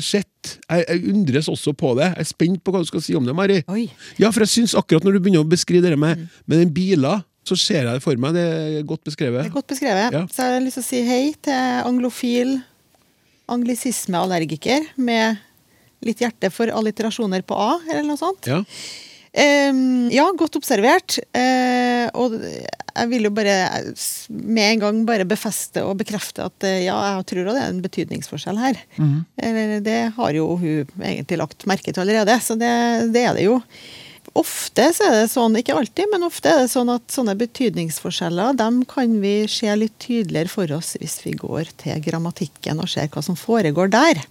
sett. Jeg, jeg undres også på det. Jeg er spent på hva du skal si om det, Mari. Oi. Ja, for jeg synes akkurat når du begynner å beskrive det med, med den bila, så ser jeg det for meg. Det er godt beskrevet. Det er godt beskrevet. Ja. Så jeg har lyst til å si hei til anglofil anglisismeallergiker med litt hjerte for alliterasjoner på A, eller noe sånt. Ja. Ehm, ja, godt observert. Eh, og jeg vil jo bare med en gang bare befeste og bekrefte at eh, ja, jeg tror det er en betydningsforskjell her. Eller det har jo hun egentlig lagt merke til allerede, så det, det er det jo. Ofte så er det sånn, ikke alltid, men ofte er det sånn at sånne betydningsforskjeller dem kan vi se litt tydeligere for oss hvis vi går til grammatikken og ser hva som foregår der.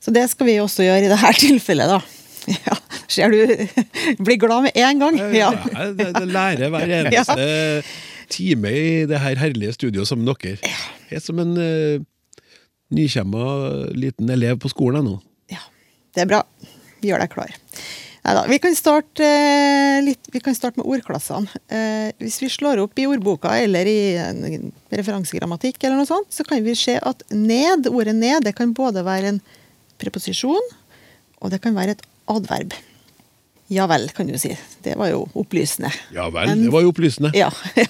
Så det skal vi også gjøre i dette tilfellet, da. Ja, Ser du blir glad med en gang? Ja. Ja, det, det lærer hver eneste time i det her herlige studioet sammen med dere. Jeg er som en uh, nykjemma liten elev på skolen ennå. nå. ja. Det er bra. Vi Gjør deg klar. Neida, vi, kan starte, litt, vi kan starte med ordklassene. Uh, hvis vi slår opp i ordboka eller i en referansegrammatikk, eller noe sånt, så kan vi se at ned, ordet ned det kan både være en preposisjon, og det kan være et adverb. Ja vel, kan du si. Det var jo opplysende. Ja vel, Men- det var jo opplysende. Ja, ja.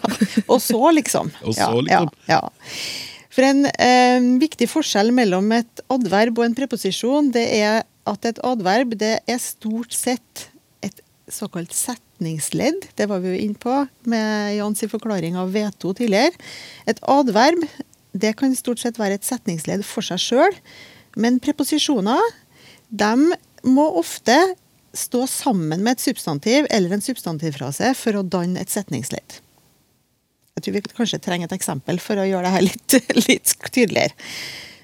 Og så, liksom. Og så, ja, liksom. Ja, ja. For en eh, viktig forskjell mellom et adverb og en preposisjon, det er at et adverb det er stort sett et såkalt setningsledd. Det var vi jo inne på med Jans forklaring av V2 tidligere. Et adverb det kan stort sett være et setningsledd for seg sjøl, men preposisjoner de må ofte stå sammen med et substantiv eller en substantivfrase for å danne et setningsledd. Jeg tror vi kanskje trenger et eksempel for å gjøre det her litt, litt tydeligere.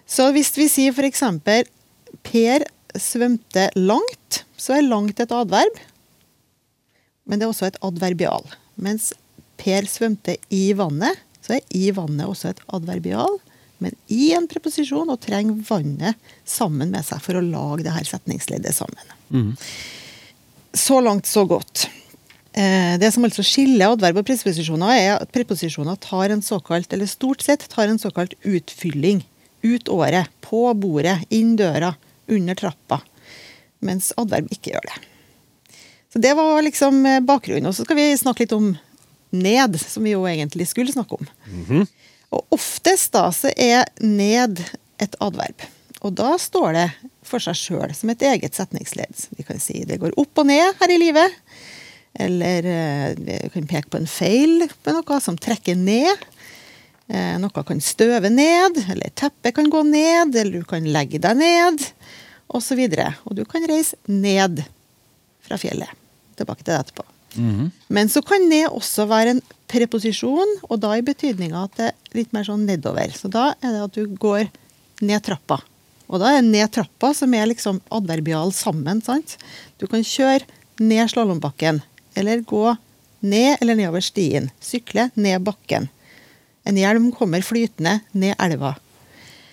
Så hvis vi sier f.eks. Per svømte langt, så er langt et adverb. Men det er også et adverbial. Mens Per svømte i vannet, så er i vannet også et adverbial. Men i en preposisjon og trenger vannet sammen med seg for å lage det her setningsleddet sammen. Så langt, så godt. Eh, Det som altså skiller adverb og preposisjoner, er at preposisjoner tar en såkalt, eller stort sett tar en såkalt utfylling. Ut året, på bordet, inn døra, under trappa. Mens adverb ikke gjør det. Så det var liksom eh, bakgrunnen. Og så skal vi snakke litt om ned, som vi jo egentlig skulle snakke om. Og oftest da så er ned et adverb. Og da står det for seg sjøl som et eget setningsledd. Vi kan si det går opp og ned her i livet. Eller eh, vi kan peke på en feil på noe som trekker ned. Eh, Noe kan støve ned, eller teppet kan gå ned, eller du kan legge deg ned, osv. Og, så og du kan reise ned fra fjellet. Tilbake til det etterpå. Men så kan ned også være en preposisjon, og da i betydninga at det er litt mer sånn nedover. Så da er det at du går ned trappa. Og da er ned trappa som er liksom adverbial sammen. sant? Du kan kjøre ned slalåmbakken, eller gå ned eller nedover stien. Sykle ned bakken. En hjelm kommer flytende ned elva.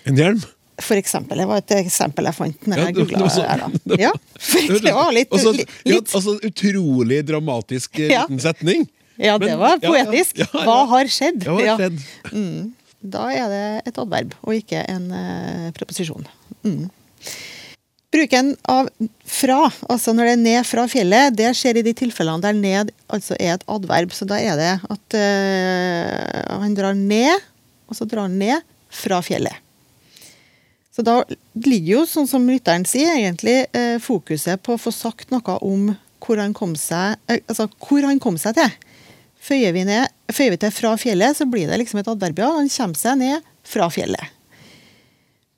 En hjelm? For eksempel. Det var et eksempel jeg fant når jeg det- googla det her da. Ja, for det var litt, Altså, litt, ja, altså utrolig dramatisk eh, liten setning. Ja, det var poetisk. ja, ja. Hva har skjedd? Ja, hva har skjedd? Da er det et adverb, og ikke en uh, preposisjon. Mm. Bruken av fra, altså når det er ned fra fjellet, det skjer i de tilfellene der ned altså er et adverb. Så da er det at uh, han drar ned, og så drar han ned fra fjellet. Så da ligger jo, sånn som lytteren sier, egentlig uh, fokuset på å få sagt noe om hvor han kom seg, altså hvor han kom seg til. Føyer vi, ned, føyer vi til fra fjellet, så blir det liksom et adverbial. Han kommer seg ned fra fjellet.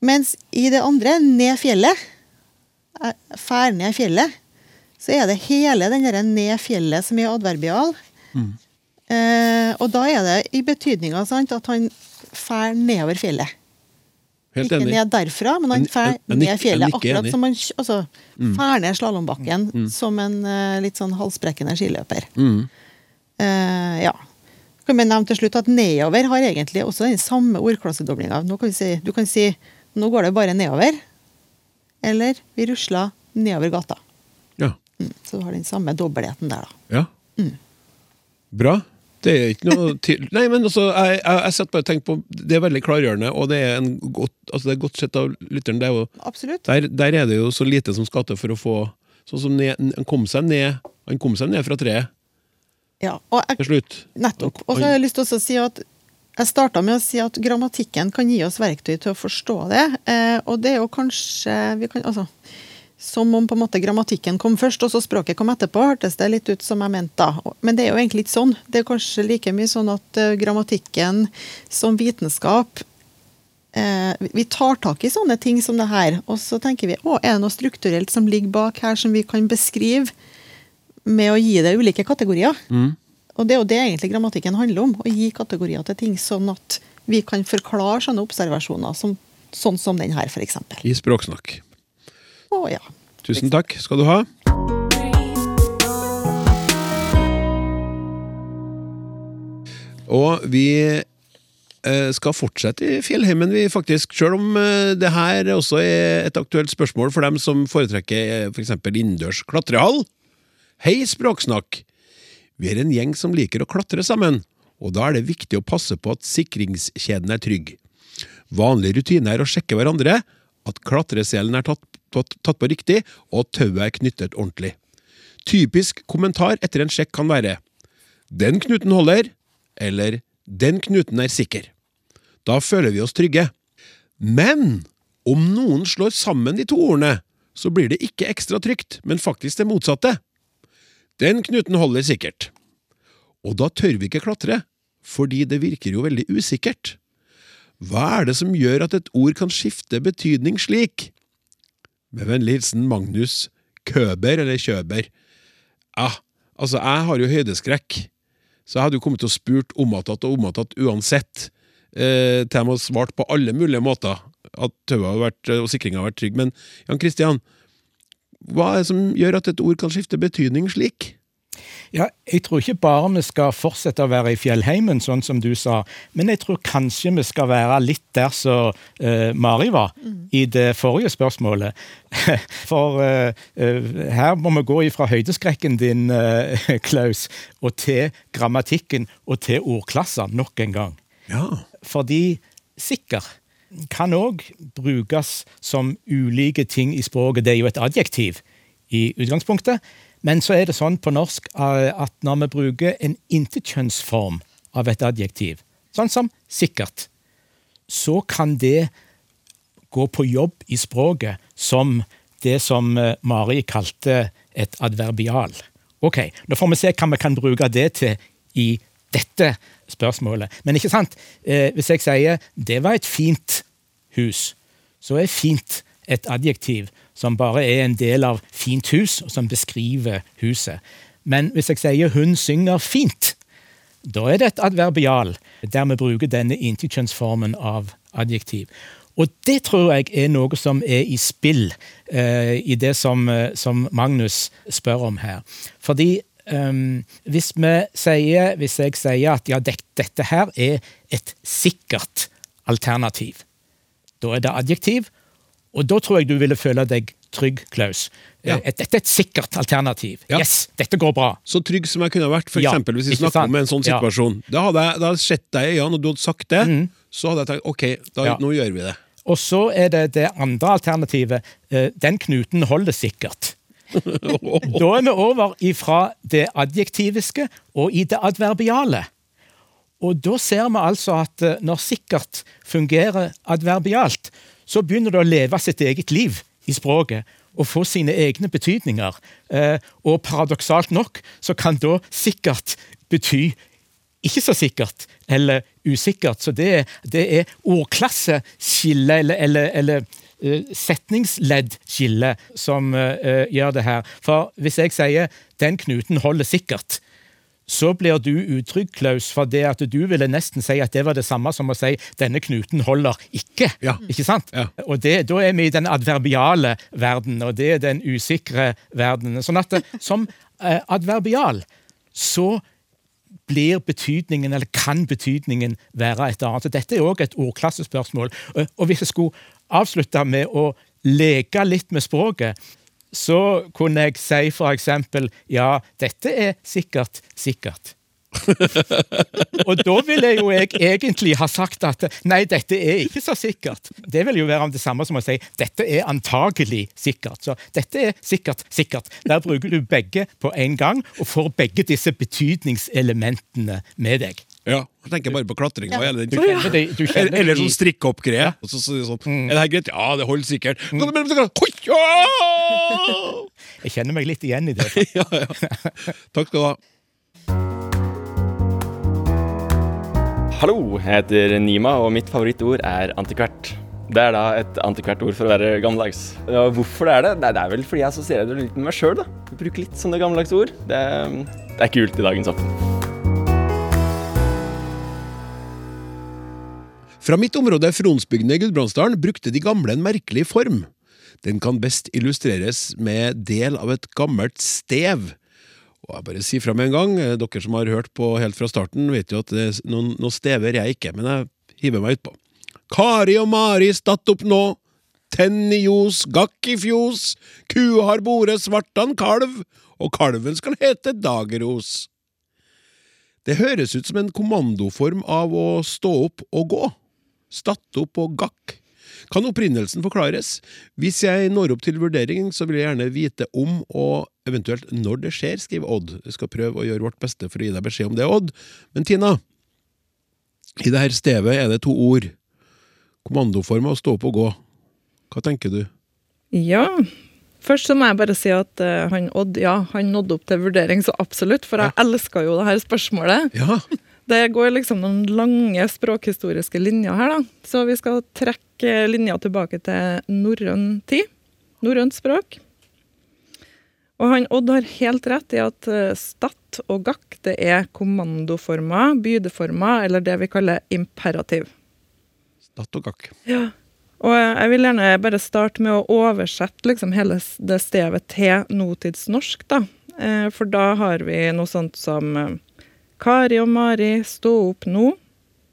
Mens i det andre, ned fjellet, eh, fær ned fjellet, så er det hele den derre ned fjellet som er adverbial. Eh, og da er det i betydninga at han fær nedover fjellet. Helt ikke ned derfra, men han fær ned fjellet. Akkurat som han altså, fær ned slalåmbakken som en uh, litt sånn halsbrekkende skiløper. Mm. Eh, ja. Kan vi nevne til slutt at nedover har egentlig også den samme ordklassedoblinga. Nå kan vi si, du kan si nå går det bare nedover, eller vi rusler nedover gata. Ja. Mm, så du har den samme dobbeltheten der, da. ja. Bra. Det er ikke noe til Nei, men altså, jeg, jeg, jeg setter bare og på Det er veldig klargjørende, og det er, en godt, altså det er godt sett av lytteren. Det er jo, Absolutt. der, der er det jo så lite som skal til for å få Sånn som ned, Han kom seg ned Han kom seg ned fra treet Ja, og jeg til slutt. Nettopp. Og så har jeg lyst til å si at jeg starta med å si at grammatikken kan gi oss verktøy til å forstå det. Eh, og det er jo kanskje vi kan, altså, Som om på en måte grammatikken kom først, og så språket kom etterpå, hørtes det litt ut som jeg mente da. Men det er jo egentlig ikke sånn. Det er kanskje like mye sånn at eh, grammatikken som vitenskap eh, Vi tar tak i sånne ting som det her, og så tenker vi å, er det noe strukturelt som ligger bak her som vi kan beskrive med å gi det ulike kategorier? Og det er jo det egentlig grammatikken handler om. Å gi kategorier til ting, sånn at vi kan forklare sånne observasjoner, som, sånn som den her, f.eks. I språksnakk. Å ja. Tusen takk skal du ha. Og vi eh, skal fortsette i fjellheimen, vi faktisk. Selv om eh, det her også er et aktuelt spørsmål for dem som foretrekker f.eks. For innendørs klatrehall. Hei, Språksnakk! Vi er en gjeng som liker å klatre sammen, og da er det viktig å passe på at sikringskjeden er trygg. Vanlig rutine er å sjekke hverandre, at klatreselen er tatt, tatt, tatt på riktig, og at tauet er knyttet ordentlig. Typisk kommentar etter en sjekk kan være Den knuten holder, eller Den knuten er sikker. Da føler vi oss trygge. Men om noen slår sammen de to ordene, så blir det ikke ekstra trygt, men faktisk det motsatte. Den knuten holder sikkert. Og da tør vi ikke klatre, fordi det virker jo veldig usikkert. Hva er det som gjør at et ord kan skifte betydning slik? Med vennlig hilsen Magnus Køber, eller Kjøber. Ja, altså, jeg har jo høydeskrekk, så jeg hadde jo kommet til å spurt om og om uansett, eh, til de har svart på alle mulige måter at tauet og sikringa har vært trygg. Men Jan Kristian, hva er det som gjør at et ord kan skifte betydning slik? Ja, jeg tror ikke bare vi skal fortsette å være i fjellheimen, sånn som du sa, men jeg tror kanskje vi skal være litt der som uh, Mari var i det forrige spørsmålet. For uh, uh, her må vi gå ifra høydeskrekken din, Klaus, og til grammatikken og til ordklasser nok en gang. Ja. Fordi sikker kan òg brukes som ulike ting i språket. Det er jo et adjektiv i utgangspunktet. Men så er det sånn på norsk eh, at når vi bruker en interkjønnsform av et adjektiv, sånn som sikkert, så kan det gå på jobb i språket som det som eh, Mari kalte et adverbial. Ok, Nå får vi se hva vi kan bruke det til i dette spørsmålet. Men ikke sant? Eh, hvis jeg sier 'det var et fint hus', så er 'fint' et adjektiv som bare er en del av fint hus, og som beskriver huset. Men hvis jeg sier 'hun synger fint', da er det et adverbial der vi bruker denne interkjønnsformen av adjektiv. Og det tror jeg er noe som er i spill eh, i det som, eh, som, Magnus spør om her. Fordi um, hvis, sier, hvis, jeg sier at ja, det, dette her er et sikkert alternativ, da er det adjektiv, og da tror jeg du ville føle deg trygg, Klaus. Ja. Eh, dette er et sikkert alternativ. Ja. Yes, dette går bra. Så trygg som jeg kunne vært, for eksempel, hvis vi snakker om en sånn situasjon. Ja. Da hadde jeg, da hadde sett deg i øynene, og du hadde sagt det, mm. så hadde jeg tenkt ok, da, nå gjør vi det. Og så er det det andre alternativet. Eh, den knuten holder sikkert. Da er vi over ifra det adjektiviske og i det adverbiale. Og da ser vi altså at eh, når sikkert fungerer adverbialt, så begynner det å leve sitt eget liv i språket og få sine egne betydninger. Eh, og paradoksalt nok så kan da sikkert bety ikke så sikkert eller usikkert. Så det, det er ordklasseskille eller, eller, eller setningsleddskille som uh, gjør det her. For hvis jeg sier 'den knuten holder sikkert', så blir du utrygg, Klaus, for det at du ville nesten si at det var det samme som å si 'denne knuten holder ikke'. Ja. Ikke sant? Ja. Og det, Da er vi i den adverbiale verden, og det er den usikre verdenen. Sånn at som eh, adverbial så blir betydningen, eller kan betydningen være et annet? Dette er òg et ordklassespørsmål. Og hvis jeg skulle avslutte med å leke litt med språket, så kunne jeg si for eksempel ja, dette er sikkert sikkert. og da ville jo jeg egentlig ha sagt at nei, dette er ikke så sikkert. Det vil jo være om det samme som å si dette er antagelig sikkert. Så dette er sikkert sikkert. Der bruker du begge på en gang og får begge disse betydningselementene med deg. Ja, jeg tenker bare på klatringa. Ja. Eller, eller sånn strikkeopp-greie. Så, så, sånn, mm. Er det her greit? Ja, det holder sikkert. Mm. Jeg kjenner meg litt igjen i det. ja, ja. Takk skal du ha. Hallo, jeg heter Nima, og mitt favorittord er antikvert. Det er da et antikvert ord for å være gammeldags. Ja, hvorfor det er det? Det er vel fordi jeg assosierer det litt med meg sjøl. Bruker litt sånne gammeldagse ord. Det, det er kult i dagens opp. Fra mitt område, Fronsbygdene i Gudbrandsdalen, brukte de gamle en merkelig form. Den kan best illustreres med del av et gammelt stev. Og jeg bare sier fra med en gang, eh, dere som har hørt på helt fra starten, vet jo at noen, noen stever jeg ikke, men jeg hiver meg utpå. Kari og Mari statt opp nå, tenn i ljos, gakk i fjos, kua har bore svartan kalv, og kalven skal hete Dageros. Det høres ut som en kommandoform av å stå opp og gå. Statt opp og gakk. Kan opprinnelsen forklares? Hvis jeg når opp til vurdering, så vil jeg gjerne vite om og eventuelt når det skjer, skriver Odd. Vi skal prøve å gjøre vårt beste for å gi deg beskjed om det, Odd. Men Tina, i dette stevet er det to ord. Kommandoform og stå opp og gå. Hva tenker du? Ja, først så må jeg bare si at uh, han Odd ja, han nådde opp til vurdering, så absolutt. For jeg ja. elska jo det her spørsmålet. Ja. Det går liksom noen lange språkhistoriske linjer her, da. Så vi skal trekke linja tilbake til norrøn tid. Norrønt språk. Og han Odd har helt rett i at eh, stat og gakk det er kommandoformer, bydeformer, eller det vi kaller imperativ. Stat og gakk. Ja. Og jeg vil gjerne bare starte med å oversette liksom hele det stevet til nåtidsnorsk, da. Eh, for da har vi noe sånt som eh, Kari og Mari, stå opp nå.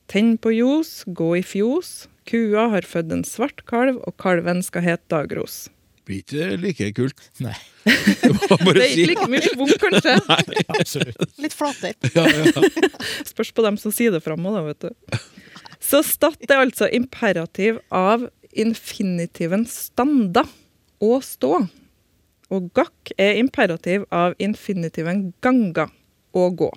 Tenn på ljos, gå i fjos. Kua har født en svart kalv, og kalven skal hete Dagros. Blir ikke like kult. Nei. det er ikke like mye schwung, kanskje. Nei, absolutt. Litt flatere. Ja, ja. Spørs på dem som sier det framme, da, vet du. Så stat er altså imperativ av infinitiven standa og stå. Og gakk er imperativ av infinitiven ganga og gå.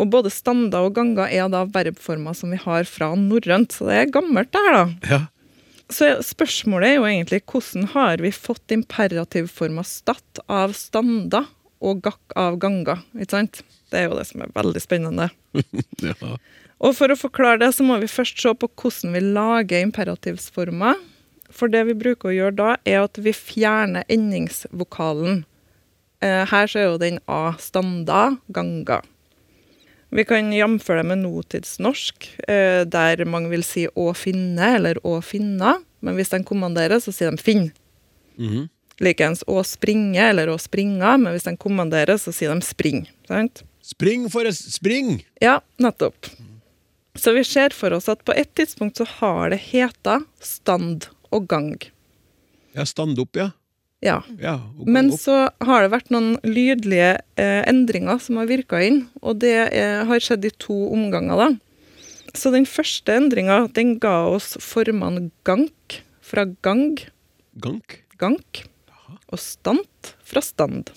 Og både stander og ganger er da verbformer som vi har fra norrønt, så det er gammelt, det her, da. Ja. Så spørsmålet er jo egentlig hvordan har vi fått imperativforma statt av stander og gakk av ganger? Ikke sant? Det er jo det som er veldig spennende. Ja. Og for å forklare det, så må vi først se på hvordan vi lager imperativsformer. For det vi bruker å gjøre da, er at vi fjerner endingsvokalen. Eh, her så er jo den A standa, ganga. Vi kan jamføre det med notidsnorsk, eh, der mange vil si å finne eller å finna. Men hvis de kommanderer, så sier de finn. Mhm. Likeens å springe eller å springa, men hvis de kommanderer, så sier de spring. Sant? Spring, Forrest, spring! Ja, nettopp. Så vi ser for oss at på et tidspunkt så har det heta stand og gang. Ja, stand opp, ja. Ja. ja Men opp. så har det vært noen lydlige eh, endringer som har virka inn, og det eh, har skjedd i to omganger, da. Så den første endringa, den ga oss formene gank fra gang, Gank. gank, og stant fra stand.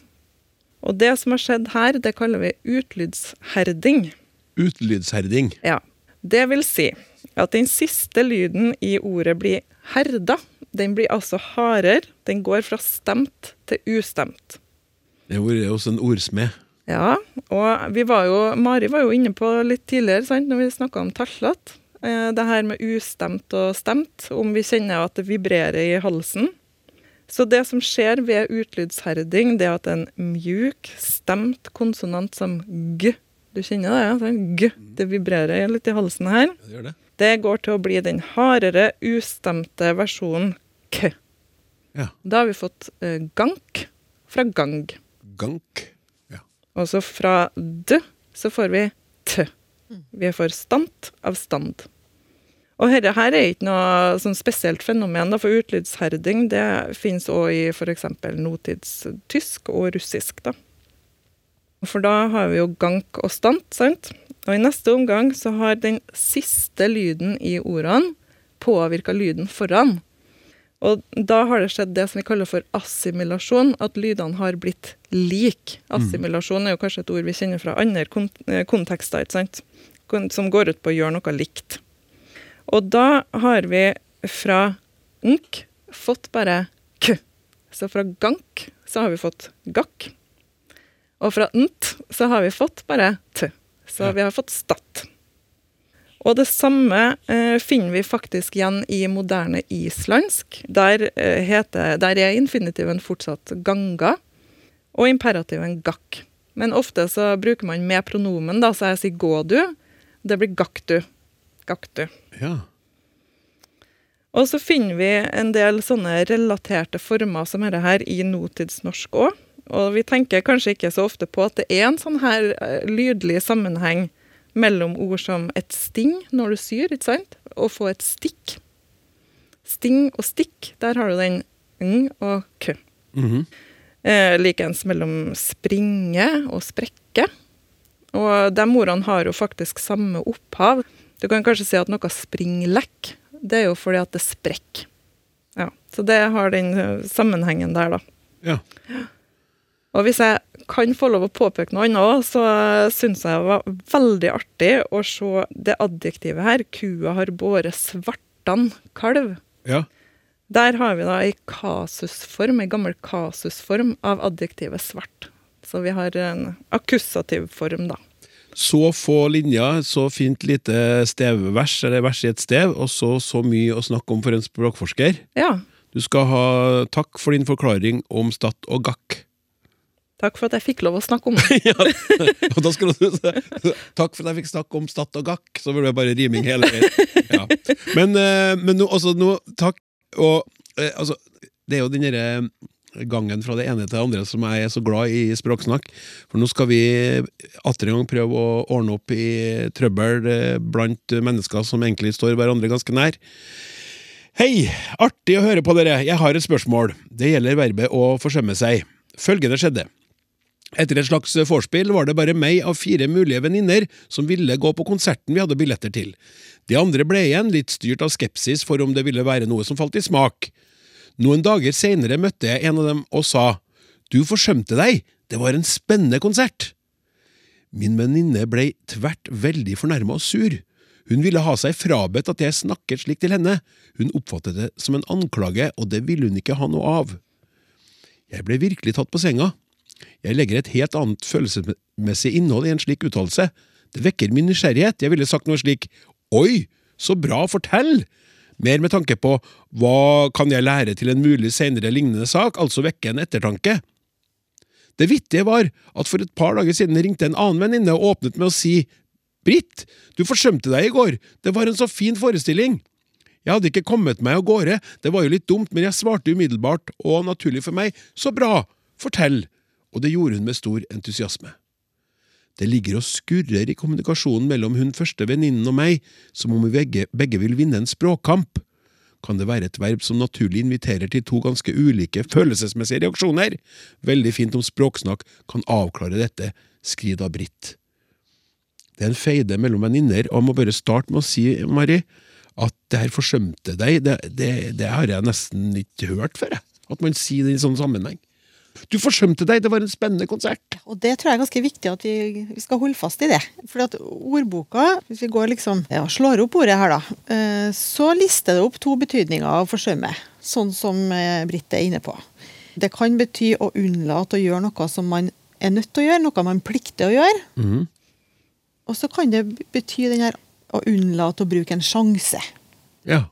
Og det som har skjedd her, det kaller vi utlydsherding. Utlydsherding. Ja. Det vil si at den siste lyden i ordet blir herda. Den blir altså hardere. Den går fra stemt til ustemt. Det har vært hos en ordsmed. Ja, og vi var jo, Mari var jo inne på litt tidligere, sant, når vi snakka om tallete. Eh, det her med ustemt og stemt, om vi kjenner at det vibrerer i halsen. Så det som skjer ved utlydsherding, det er at en mjuk, stemt konsonant som g Du kjenner det? Ja? G. Det vibrerer litt i halsen her. Ja, det det. Det går til å bli den hardere, ustemte versjonen k. Ja. Da har vi fått eh, gank fra gang. Gank. Og så fra d så får vi t. Vi får stant av stand. Og dette her er ikke noe sånn spesielt fenomen, da, for utlydsherding det finnes òg i f.eks. notidstysk og russisk. da. For da har vi jo gank og stant, sant? Og i neste omgang så har den siste lyden i ordene påvirka lyden foran. Og da har det skjedd det som vi kaller for assimilasjon, at lydene har blitt lik. Assimilasjon er jo kanskje et ord vi kjenner fra andre eh, kontekster, ikke sant? Som går ut på å gjøre noe likt. Og da har vi fra nk fått bare k. Så fra gank så har vi fått gakk. Og fra nt så har vi fått bare t. Så vi har fått statt. Og det samme eh, finner vi faktisk igjen i moderne islandsk. Der, eh, heter, der er infinitiven fortsatt ganga, og imperativen gakk. Men ofte så bruker man med pronomen, da, så jeg sier gå du. Det blir gakk du. Gakk du. Ja. Og så finner vi en del sånne relaterte former som dette her i notidsnorsk òg. Og vi tenker kanskje ikke så ofte på at det er en sånn her eh, lydlig sammenheng mellom ord som et sting når du syr, ikke sant, og få et stikk. Sting og stikk, der har du den ng og k. Mhm. Eh, Likeens mellom springe og sprekke. Og de ordene har jo faktisk samme opphav. Du kan kanskje si at noe springlekk. Det er jo fordi at det sprekker. Ja, så det har den eh, sammenhengen der, da. Ja. Og hvis jeg kan få lov å påpeke noe annet òg, så syns jeg det var veldig artig å se det adjektivet her. Kua har båret svartan kalv. ja. Der har vi da ei kasusform, ei gammel kasusform av adjektivet svart. Så vi har en akkusativ form, da. Så få linjer, så fint lite stevvers, eller vers i et stev, og så så mye å snakke om for en språkforsker. Ja. Du skal ha takk for din forklaring om statt og gakk. Takk for at jeg fikk lov å snakke om det. ja, og da skal du Takk for at jeg fikk snakke om statt og gakk. Så blir det bare riming hele veien. Ja. Men, eh, men nå, altså, nå, takk. Og eh, altså, det er jo den derre gangen fra det ene til det andre som jeg er så glad i språksnakk. For nå skal vi atter en gang prøve å ordne opp i trøbbel eh, blant mennesker som egentlig står hverandre ganske nær. Hei! Artig å høre på dere. Jeg har et spørsmål. Det gjelder verbet å forsømme seg. Følgende skjedde. Etter et slags vorspiel var det bare meg av fire mulige venninner som ville gå på konserten vi hadde billetter til. De andre ble igjen litt styrt av skepsis for om det ville være noe som falt i smak. Noen dager seinere møtte jeg en av dem og sa Du forsømte deg, det var en spennende konsert. Min venninne ble tvert veldig fornærma og sur. Hun ville ha seg frabedt at jeg snakket slik til henne. Hun oppfattet det som en anklage, og det ville hun ikke ha noe av. Jeg ble virkelig tatt på senga. Jeg legger et helt annet følelsesmessig innhold i en slik uttalelse. Det vekker min nysgjerrighet. Jeg ville sagt noe slik Oi, så bra, fortell! Mer med tanke på hva kan jeg lære til en mulig senere lignende sak, altså vekke en ettertanke. Det vittige var at for et par dager siden ringte en annen venninne og åpnet med å si Britt, du forsømte deg i går, det var en så fin forestilling. Jeg hadde ikke kommet meg av gårde, det var jo litt dumt, men jeg svarte umiddelbart, og naturlig for meg, så bra, fortell, og det gjorde hun med stor entusiasme. Det ligger og skurrer i kommunikasjonen mellom hun første venninnen og meg, som om vi begge, begge vil vinne en språkkamp. Kan det være et verb som naturlig inviterer til to ganske ulike følelsesmessige reaksjoner? Veldig fint om språksnakk kan avklare dette, skriver da Britt. Det er en feide mellom venninner, og jeg må bare starte med å si, Mari, at det her forsømte deg, det, det, det har jeg nesten ikke hørt før, jeg. At man sier det i sånn sammenheng. Du forsømte deg, det var en spennende konsert. Og det tror jeg er ganske viktig at vi, vi skal holde fast i det. Fordi at ordboka, hvis vi går liksom, ja, slår opp ordet her, da, eh, så lister det opp to betydninger av forsømme. Sånn som eh, Britt er inne på. Det kan bety å unnlate å gjøre noe som man er nødt til å gjøre, noe man plikter å gjøre. Mm. Og så kan det bety den her å unnlate å bruke en sjanse. Ja.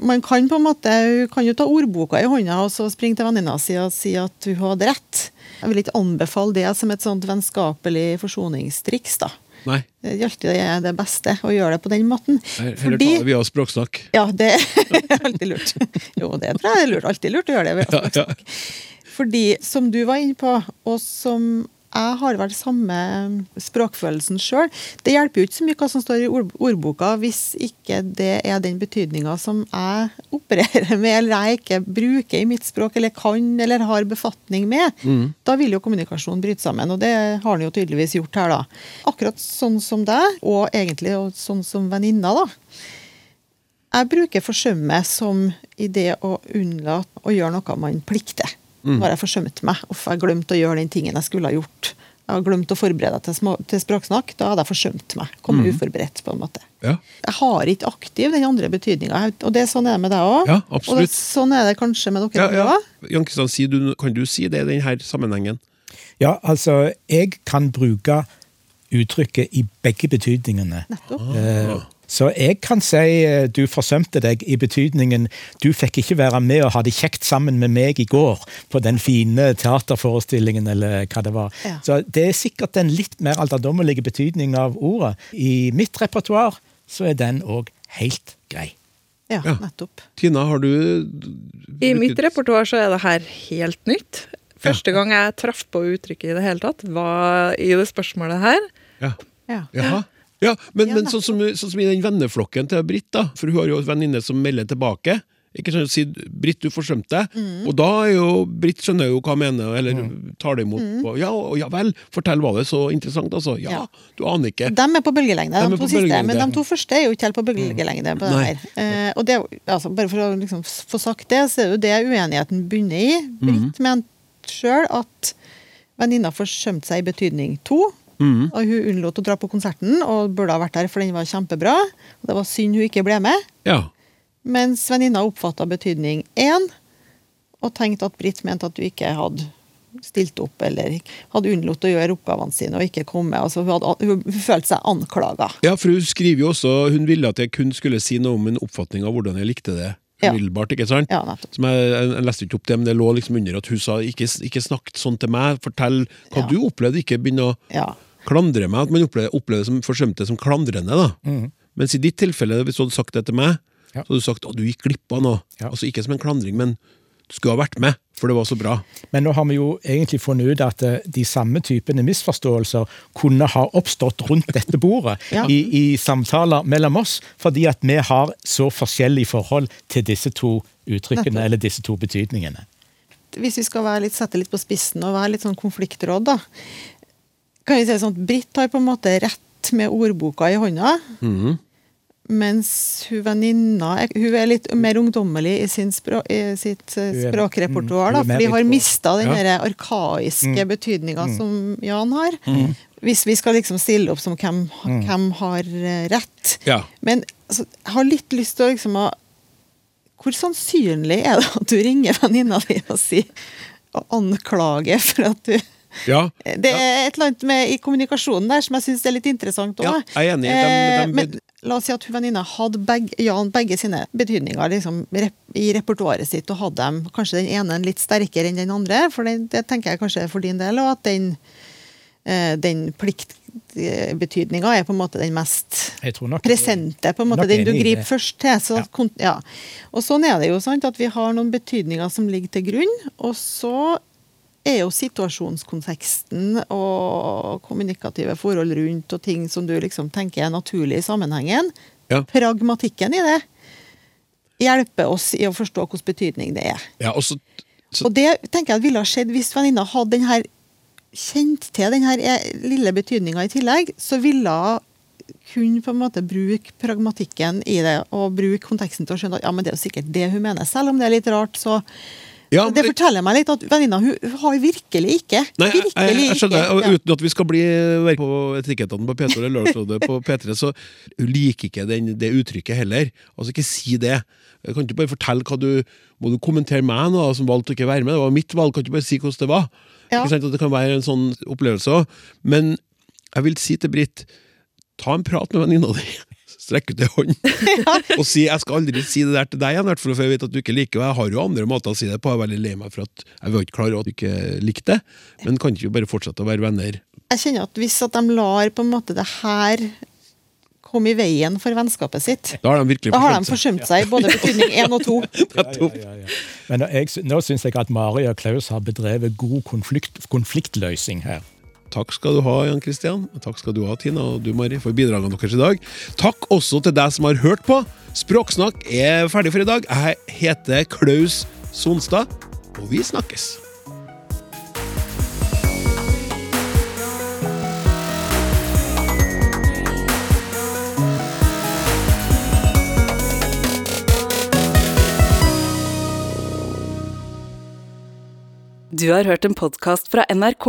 Man kan på en måte, hun kan jo ta ordboka i hånda og så springe til venninna si og si at hun hadde rett. Jeg vil ikke anbefale det som et sånt vennskapelig forsoningstriks. da. Nei, Det er alltid det, beste å gjøre det på den måten. Heller heller ta det via språksnakk. Ja, det er alltid lurt. Jo, det tror jeg er lurt. Alltid lurt å gjøre det. ved Ja, ja. Fordi, som du var inne på, og som jeg har vel samme språkfølelsen sjøl, det hjelper jo ikke så mye hva som står i ord ordboka, hvis ikke det er den betydninga som jeg opererer med, eller jeg ikke bruker i mitt språk, eller kan eller har befatning med. Da vil jo kommunikasjonen bryte sammen, og det har den jo tydeligvis gjort her, da. Akkurat sånn som deg, og egentlig sånn som venninna, da. Jeg bruker forsømme som i det å unnlate å gjøre noe man plikter. Nå har jeg forsømt meg, Uff, jeg har glemt å gjøre den tingen jeg skulle ha gjort. Jeg har glemt å forberede til, små, til språksnakk. Da hadde jeg forsømt meg. Kommet uforberedt, på en måte. Ja. Jeg har ikke aktiv den andre betydninga, og det er sånn er det med deg òg. Ja, og det, sånn er det kanskje med dere dere ja. ja. Jan Kristian, si kan du si det i denne sammenhengen? Ja, altså, jeg kan bruke uttrykket i begge betydningene. Nettopp. Eh, Så jeg kan si eh, du forsømte deg i betydningen du fikk ikke være med og ha det kjekt sammen med meg i går på den fine teaterforestillingen, eller hva det var. Ja. Så det er sikkert den litt mer alderdommelige betydningen av ordet. I mitt repertoar så er den òg helt grei. Ja, Ja. nettopp. Tina, har du I mitt repertoar så er det her helt nytt. Første gang jeg traff på uttrykket i det hele tatt, var i det spørsmålet her. Ja. Ja. Jaha. Ja, men, Ja, men sånn, som, sånn som i den venneflokken til Britt, da, for hun har jo en venninne som melder tilbake. Ikke sånn å si 'Britt, du forsømte deg', Mm. og da er jo Britt skjønner jo hva hun mener, eller tar det imot på 'ja, og ja vel, fortell, var det så interessant', altså? Ja, Mm. Ja. du aner ikke. De er på bølgelengde, De er de, to siste. Men de to første er jo ikke helt på bølgelengde. på det her. Eh, og det, altså, bare for å liksom få sagt det, så er det jo det uenigheten bunner i. Britt mente sjøl at venninna forsømte seg i betydning to. Mhm. Og hun unnlot å dra på konserten og burde ha vært der, for den var kjempebra. Og det var synd hun ikke ble med. Ja. Mens venninna oppfatta betydning én, og tenkte at Britt mente at du ikke hadde stilt opp eller hadde unnlatt å gjøre oppgavene sine og ikke komme. Altså, hun, hadde, hun, følte seg anklaga. ja, for hun skriver jo også Hun ville at jeg kun skulle si noe om en oppfatning av hvordan jeg likte det. Umiddelbart, ikke sant? Ja. Som jeg, jeg, leste ikke opp det, men det lå liksom under at hun sa ikke, ikke snakk sånn til meg, fortell hva Ja. du opplevde, ikke begynn å Ja. klandre meg. At man opplever, opplever det som forsømte som klandrende. da. Mens i ditt tilfelle, hvis du hadde sagt det til meg, Ja. så hadde du sagt at du gikk glipp av noe. Ja. Altså Ikke som en klandring, men skulle ha vært med, for det var så bra. Men nå har vi jo egentlig funnet ut at eh, de samme typene misforståelser kunne ha oppstått rundt dette bordet Ja. i, i samtaler mellom oss, fordi at vi har så forskjellig forhold til disse to uttrykkene, eller disse to betydningene. Hvis vi skal være litt, sette litt på spissen og være litt sånn konfliktråd, da. Kan vi si sånn at Britt har på en måte rett med ordboka i hånda. Mhm. Mens hun venninna Hun er litt mer ungdommelig i, sin språk, i sitt eh, er- språkrepertoar, mm, da, for de har mista den Ja. arkaiske Mm. betydninga Mm. som Jan har. Hvis vi skal liksom stille opp som hvem, hvem har eh, rett. Ja. Men altså, jeg har litt lyst til å liksom å Hvor sannsynlig er det at du ringer venninna di og sier og anklager for at du ja. Det er et eller annet med i kommunikasjonen der som jeg syns er litt interessant òg. Ja, jeg er enig. De- de- men la oss si at hun venninna hadde begge, Jan begge sine betydninger liksom, i repertoaret sitt, og hadde dem kanskje den ene litt sterkere enn den andre, for det, det tenker jeg kanskje er for din del, og at den, eh, den pliktbetydninga er på en måte den mest nok presente, på en måte, den du griper først til. Så, Ja. ja. Og sånn er det jo, sant, at vi har noen betydninger som ligger til grunn, og så er jo situasjonskonteksten og kommunikative forhold rundt og ting som du liksom tenker er naturlig i sammenhengen, Ja. pragmatikken i det, hjelper oss i å forstå hvilken betydning det er. ja og så, så Og det tenker jeg ville ha skjedd hvis venninna hadde den her kjent til den her e- lille betydninga i tillegg, så ville hun kunne på en måte bruke pragmatikken i det, og bruke konteksten til å skjønne at ja, men det er jo sikkert det hun mener. Selv om det er litt rart, så ja, Det forteller meg litt at venninna hun, hun har virkelig ikke Nei, jeg, jeg, jeg skjønner, ikke. Ja. Uten at vi skal bli på etikettene på P2 eller Lørdagsrådet på P3, så hun liker ikke den, det uttrykket heller. Altså, ikke si det. Jeg kan ikke bare fortelle hva du Må du kommentere meg nå, som valgte å ikke være med? Det var mitt valg, kan ikke bare si hvordan det var. Ja. Ikke sant, at Det kan være en sånn opplevelse òg. Men jeg vil si til Britt, ta en prat med venninna di. Strekk ut ei hånd og si 'jeg skal aldri si det der til deg igjen', hvert fall, for jeg vet at du ikke liker det. Jeg har jo andre måter å si det på. Jeg er veldig lei meg for at jeg var ikke klar over at du ikke likte det. Men kan ikke vi bare fortsette å være venner? Jeg kjenner at hvis at de lar på en måte det her komme i veien for vennskapet sitt, Da har de virkelig da har de forsømt seg. forsømt seg i både betydning én og to. Ja, ja, ja. Men jeg, nå syns jeg at Mari og Klaus har bedrevet god konflikt, konfliktløsning her. Takk skal du ha, Jan Kristian. Takk skal du ha, Tina og du, Mari, for bidragene deres i dag. Takk også til deg som har hørt på. Språksnakk er ferdig for i dag. Jeg heter Klaus Sonstad, og vi snakkes. Du har hørt en podkast fra NRK.